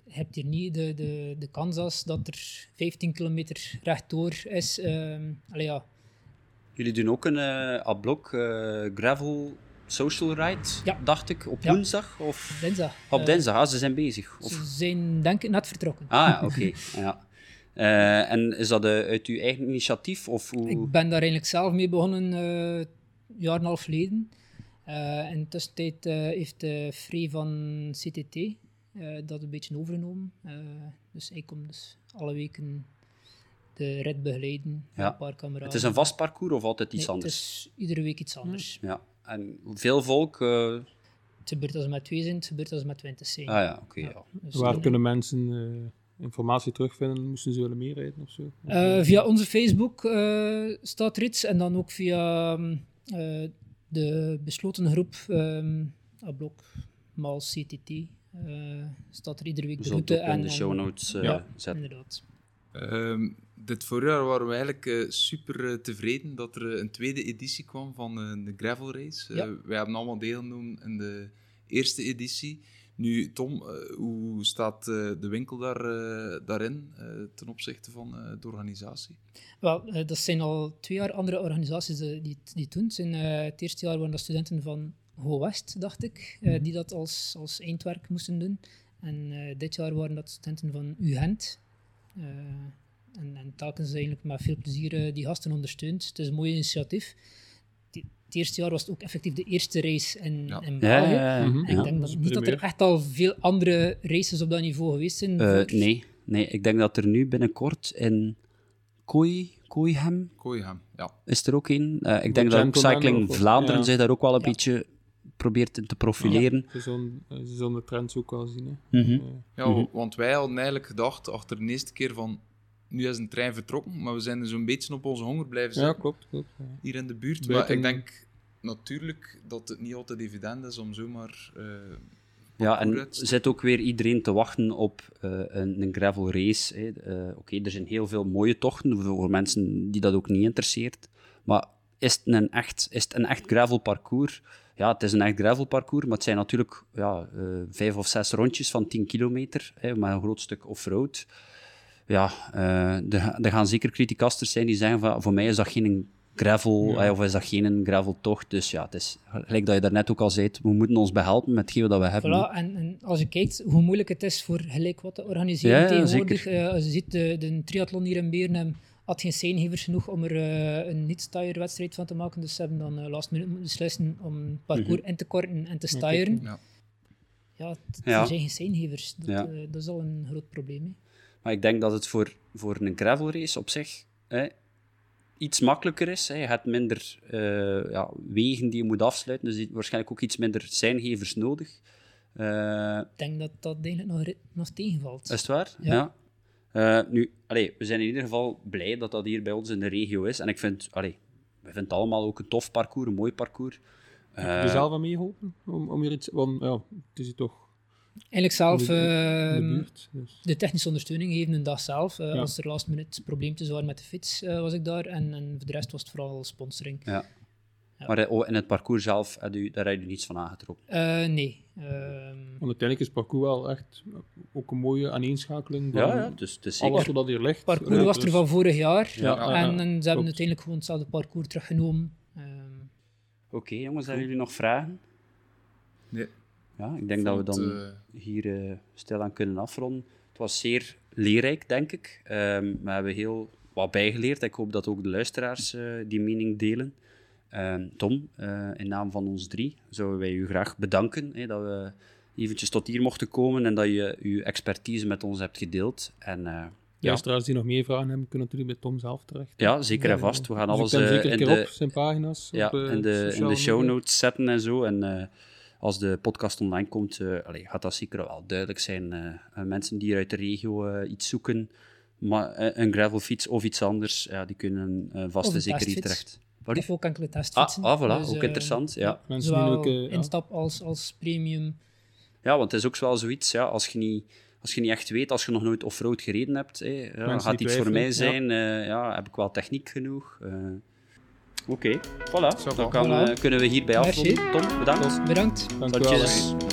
S4: hebt hier niet de, de, de Kansas dat er 15 kilometer rechtdoor is. Ehm allee, ja,
S2: Jullie doen ook een eh A-blok eh, gravel social ride,
S4: Ja.
S2: dacht ik, op
S4: Ja.
S2: woensdag of
S4: dinsdag.
S2: op
S4: Eh,
S2: dinsdag. Ah, ze zijn bezig. Of...
S4: Ze zijn denk ik net vertrokken.
S2: Ah ja, oké. [laughs] ja. En is dat uit uw eigen initiatief? Of hoe...
S4: Ik ben daar eigenlijk zelf mee begonnen een jaar en een half geleden. In de tussentijd heeft uh, Free van CTT eh, dat een beetje overgenomen. Eh, dus ik kom dus alle weken de rit begeleiden.
S2: Ja.
S4: Een paar kameraden.
S2: Het is een vast parcours of altijd iets
S4: Nee,
S2: anders?
S4: Het is iedere week iets anders.
S2: Ja. En veel volk? eh,
S4: Het gebeurt als we met twee zijn, het gebeurt als we met twintig zijn.
S2: Ah ja, oké. ja.
S4: Dus,
S3: waar kunnen mensen eh, informatie terugvinden? Moesten ze willen meerijden of zo?
S4: Eh, via onze Facebook eh, staat er iets en dan ook via ehm, eh, de besloten groep um, Ablok Maal CTT staat er iedere week
S2: We
S4: de route
S2: in
S4: en
S2: de show notes eh,
S4: ja,
S2: zetten.
S4: inderdaad.
S1: Ehm, dit voorjaar waren we eigenlijk eh, super eh, tevreden dat er eh, een tweede editie kwam van eh, de Gravel Race. Eh,
S4: Ja.
S1: wij hebben allemaal deelgenomen in de eerste editie. Nu, Tom, eh, hoe staat eh, de winkel daar, eh, daarin eh, ten opzichte van eh, de organisatie?
S4: Wel, eh, dat zijn al twee jaar andere organisaties eh, die, het- die het doen. Het zijn, eh, het eerste jaar waren dat studenten van West, dacht ik, eh, die dat als, als eindwerk moesten doen. En eh, dit jaar waren dat studenten van UGent. Eh, en, en telkens eigenlijk met veel plezier die gasten ondersteund. Het is een mooi initiatief. Het, het eerste jaar was het ook effectief de eerste race in,
S1: Ja.
S4: in België.
S2: ja, ja.
S3: Mhm.
S4: Ik
S2: Ja.
S4: denk
S3: dat
S4: niet dat er echt al veel andere races op dat niveau geweest zijn. Voor-
S2: nee, nee, ik denk dat er nu binnenkort in Kooi, Kooihem
S1: Kooihem, ja.
S2: is er ook een. Eh, ik
S3: De
S2: denk dat ook Cycling Vlaanderen
S3: ja.
S2: zich daar ook wel een
S4: Ja.
S2: beetje probeert te profileren.
S3: Ze zullen, eh, ze zullen de trends ook wel zien. Hè.
S2: Mhm.
S3: Eh,
S1: Ja,
S2: Mhm.
S1: want wij hadden eigenlijk gedacht, achter de eerste keer van, nu is een trein vertrokken, maar we zijn er zo'n beetje op onze honger blijven
S3: ja,
S1: zitten,
S3: klopt. klopt ja.
S1: hier in de buurt.
S3: Buiten-
S1: Maar ik denk natuurlijk dat het niet altijd evident is om zomaar... eh
S2: Ja, en zit ook weer iedereen te wachten op eh, een, een gravel race. hè. Eh, Oké, er zijn heel veel mooie tochten voor mensen die dat ook niet interesseert. Maar is het een echt, is het een echt gravelparcours? Ja, het is een echt gravelparcours, maar het zijn natuurlijk ja, eh, vijf of zes rondjes van 10 kilometer, hè, met een groot stuk off-road. Ja, eh, er, gaan zeker criticasters zijn die zeggen van, voor mij is dat geen gravel, of is dat geen graveltocht. Dus ja, het is, gelijk dat je daarnet ook al zei, we moeten ons behelpen met hetgeen dat we hebben.
S4: Voilà, en, en als je kijkt hoe moeilijk het is voor gelijk wat te organiseren
S2: Ja,
S4: tegenwoordig. eh, als je ziet, de, de triathlon hier in Beernem had geen seingevers genoeg om er eh, een niet-styer-wedstrijd van te maken. Dus ze hebben dan eh, last minute moeten beslissen om het parcours
S2: Mhm.
S4: in te korten en te styren.
S1: Ja.
S4: Ja,
S2: Ja.
S4: er zijn geen seingevers. Dat,
S2: Ja.
S4: eh, dat is al een groot probleem. hè.
S2: Maar ik denk dat het voor, voor een gravelrace op zich hè, iets makkelijker is. Hè. Je hebt minder eh, ja, wegen die je moet afsluiten, dus je hebt waarschijnlijk ook iets minder seingevers nodig. Eh,
S4: Ik denk dat dat eigenlijk nog, nog tegenvalt.
S2: is het waar?
S4: Ja.
S2: Eh, nu, allee, we zijn in ieder geval blij dat dat hier bij ons in de regio is. En ik vind, allee, we vinden het allemaal ook een tof parcours, een mooi parcours.
S3: Heb
S2: Eh,
S3: je zelf aan meegeholpen? Om, om hier iets... Want ja, het is hier toch
S4: Eigenlijk zelf
S3: de, in de buurt. Dus.
S4: de technische ondersteuning geven een dag zelf. Eh,
S3: Ja.
S4: Als er last minute probleempjes waren met de fiets, eh, was ik daar. En, en voor de rest was het vooral sponsoring.
S2: ja.
S4: Ja.
S2: Maar eh, oh, in het parcours zelf, heb u, daar heb je niets van aangetrokken.
S4: Eh, nee. Ehm,
S3: Want uiteindelijk is het parcours wel echt ook een mooie aaneenschakeling van
S2: Ja, ja, dus het is zeker.
S3: alles wat hier ligt.
S4: het parcours
S3: Ja,
S4: was er
S3: dus-
S4: van vorig jaar.
S3: Ja, ja,
S4: en,
S3: ja,
S4: en ze hebben
S3: klopt.
S4: uiteindelijk gewoon hetzelfde parcours teruggenomen. Ehm,
S2: Oké, jongens, hebben jullie nog vragen?
S1: Nee.
S2: Ja, ik denk dat we dan
S1: eh,
S2: hier eh stilaan kunnen afronden. Het was zeer leerrijk, denk ik. Ehm, we hebben heel wat bijgeleerd. Ik hoop dat ook de luisteraars eh, die mening delen. Ehm, Tom, eh, in naam van ons drie, zouden wij u graag bedanken hè, dat we eventjes tot hier mochten komen en dat je uw expertise met ons hebt gedeeld. En eh, ja,
S3: die nog meer vragen hebben, kunnen natuurlijk bij Tom zelf terecht.
S2: ja, zeker en vast. We gaan
S3: Dus
S2: alles eh,
S3: zeker
S2: in de,
S3: op zijn pagina's.
S2: ja,
S3: op,
S2: in, de, in de show notes zetten en zo. En eh, als de podcast online komt, eh, allee, gaat dat zeker wel duidelijk zijn. mensen die hier uit de regio eh, iets zoeken, maar, een gravelfiets of iets anders, ja, die kunnen eh, vast en zeker hier terecht.
S4: Ook enkele
S2: Ah,
S4: testfietsen.
S2: ah, voilà,
S4: Dus,
S2: ook
S4: eh,
S2: interessant. Ja.
S3: Mensen die
S4: Zowel
S3: ook... eh, ja.
S4: instap als, als premium.
S2: ja, want het is ook wel zoiets, ja, als, je niet, als je niet echt weet, als je nog nooit offroad gereden hebt, hè, ja, gaat iets voor mij zijn, ja. ja, heb ik wel techniek genoeg. eh. Oké, voilà.
S1: Zo
S2: Dan kan, eh, kunnen we hierbij afronden. Tom, bedankt.
S4: Bedankt.
S3: Dank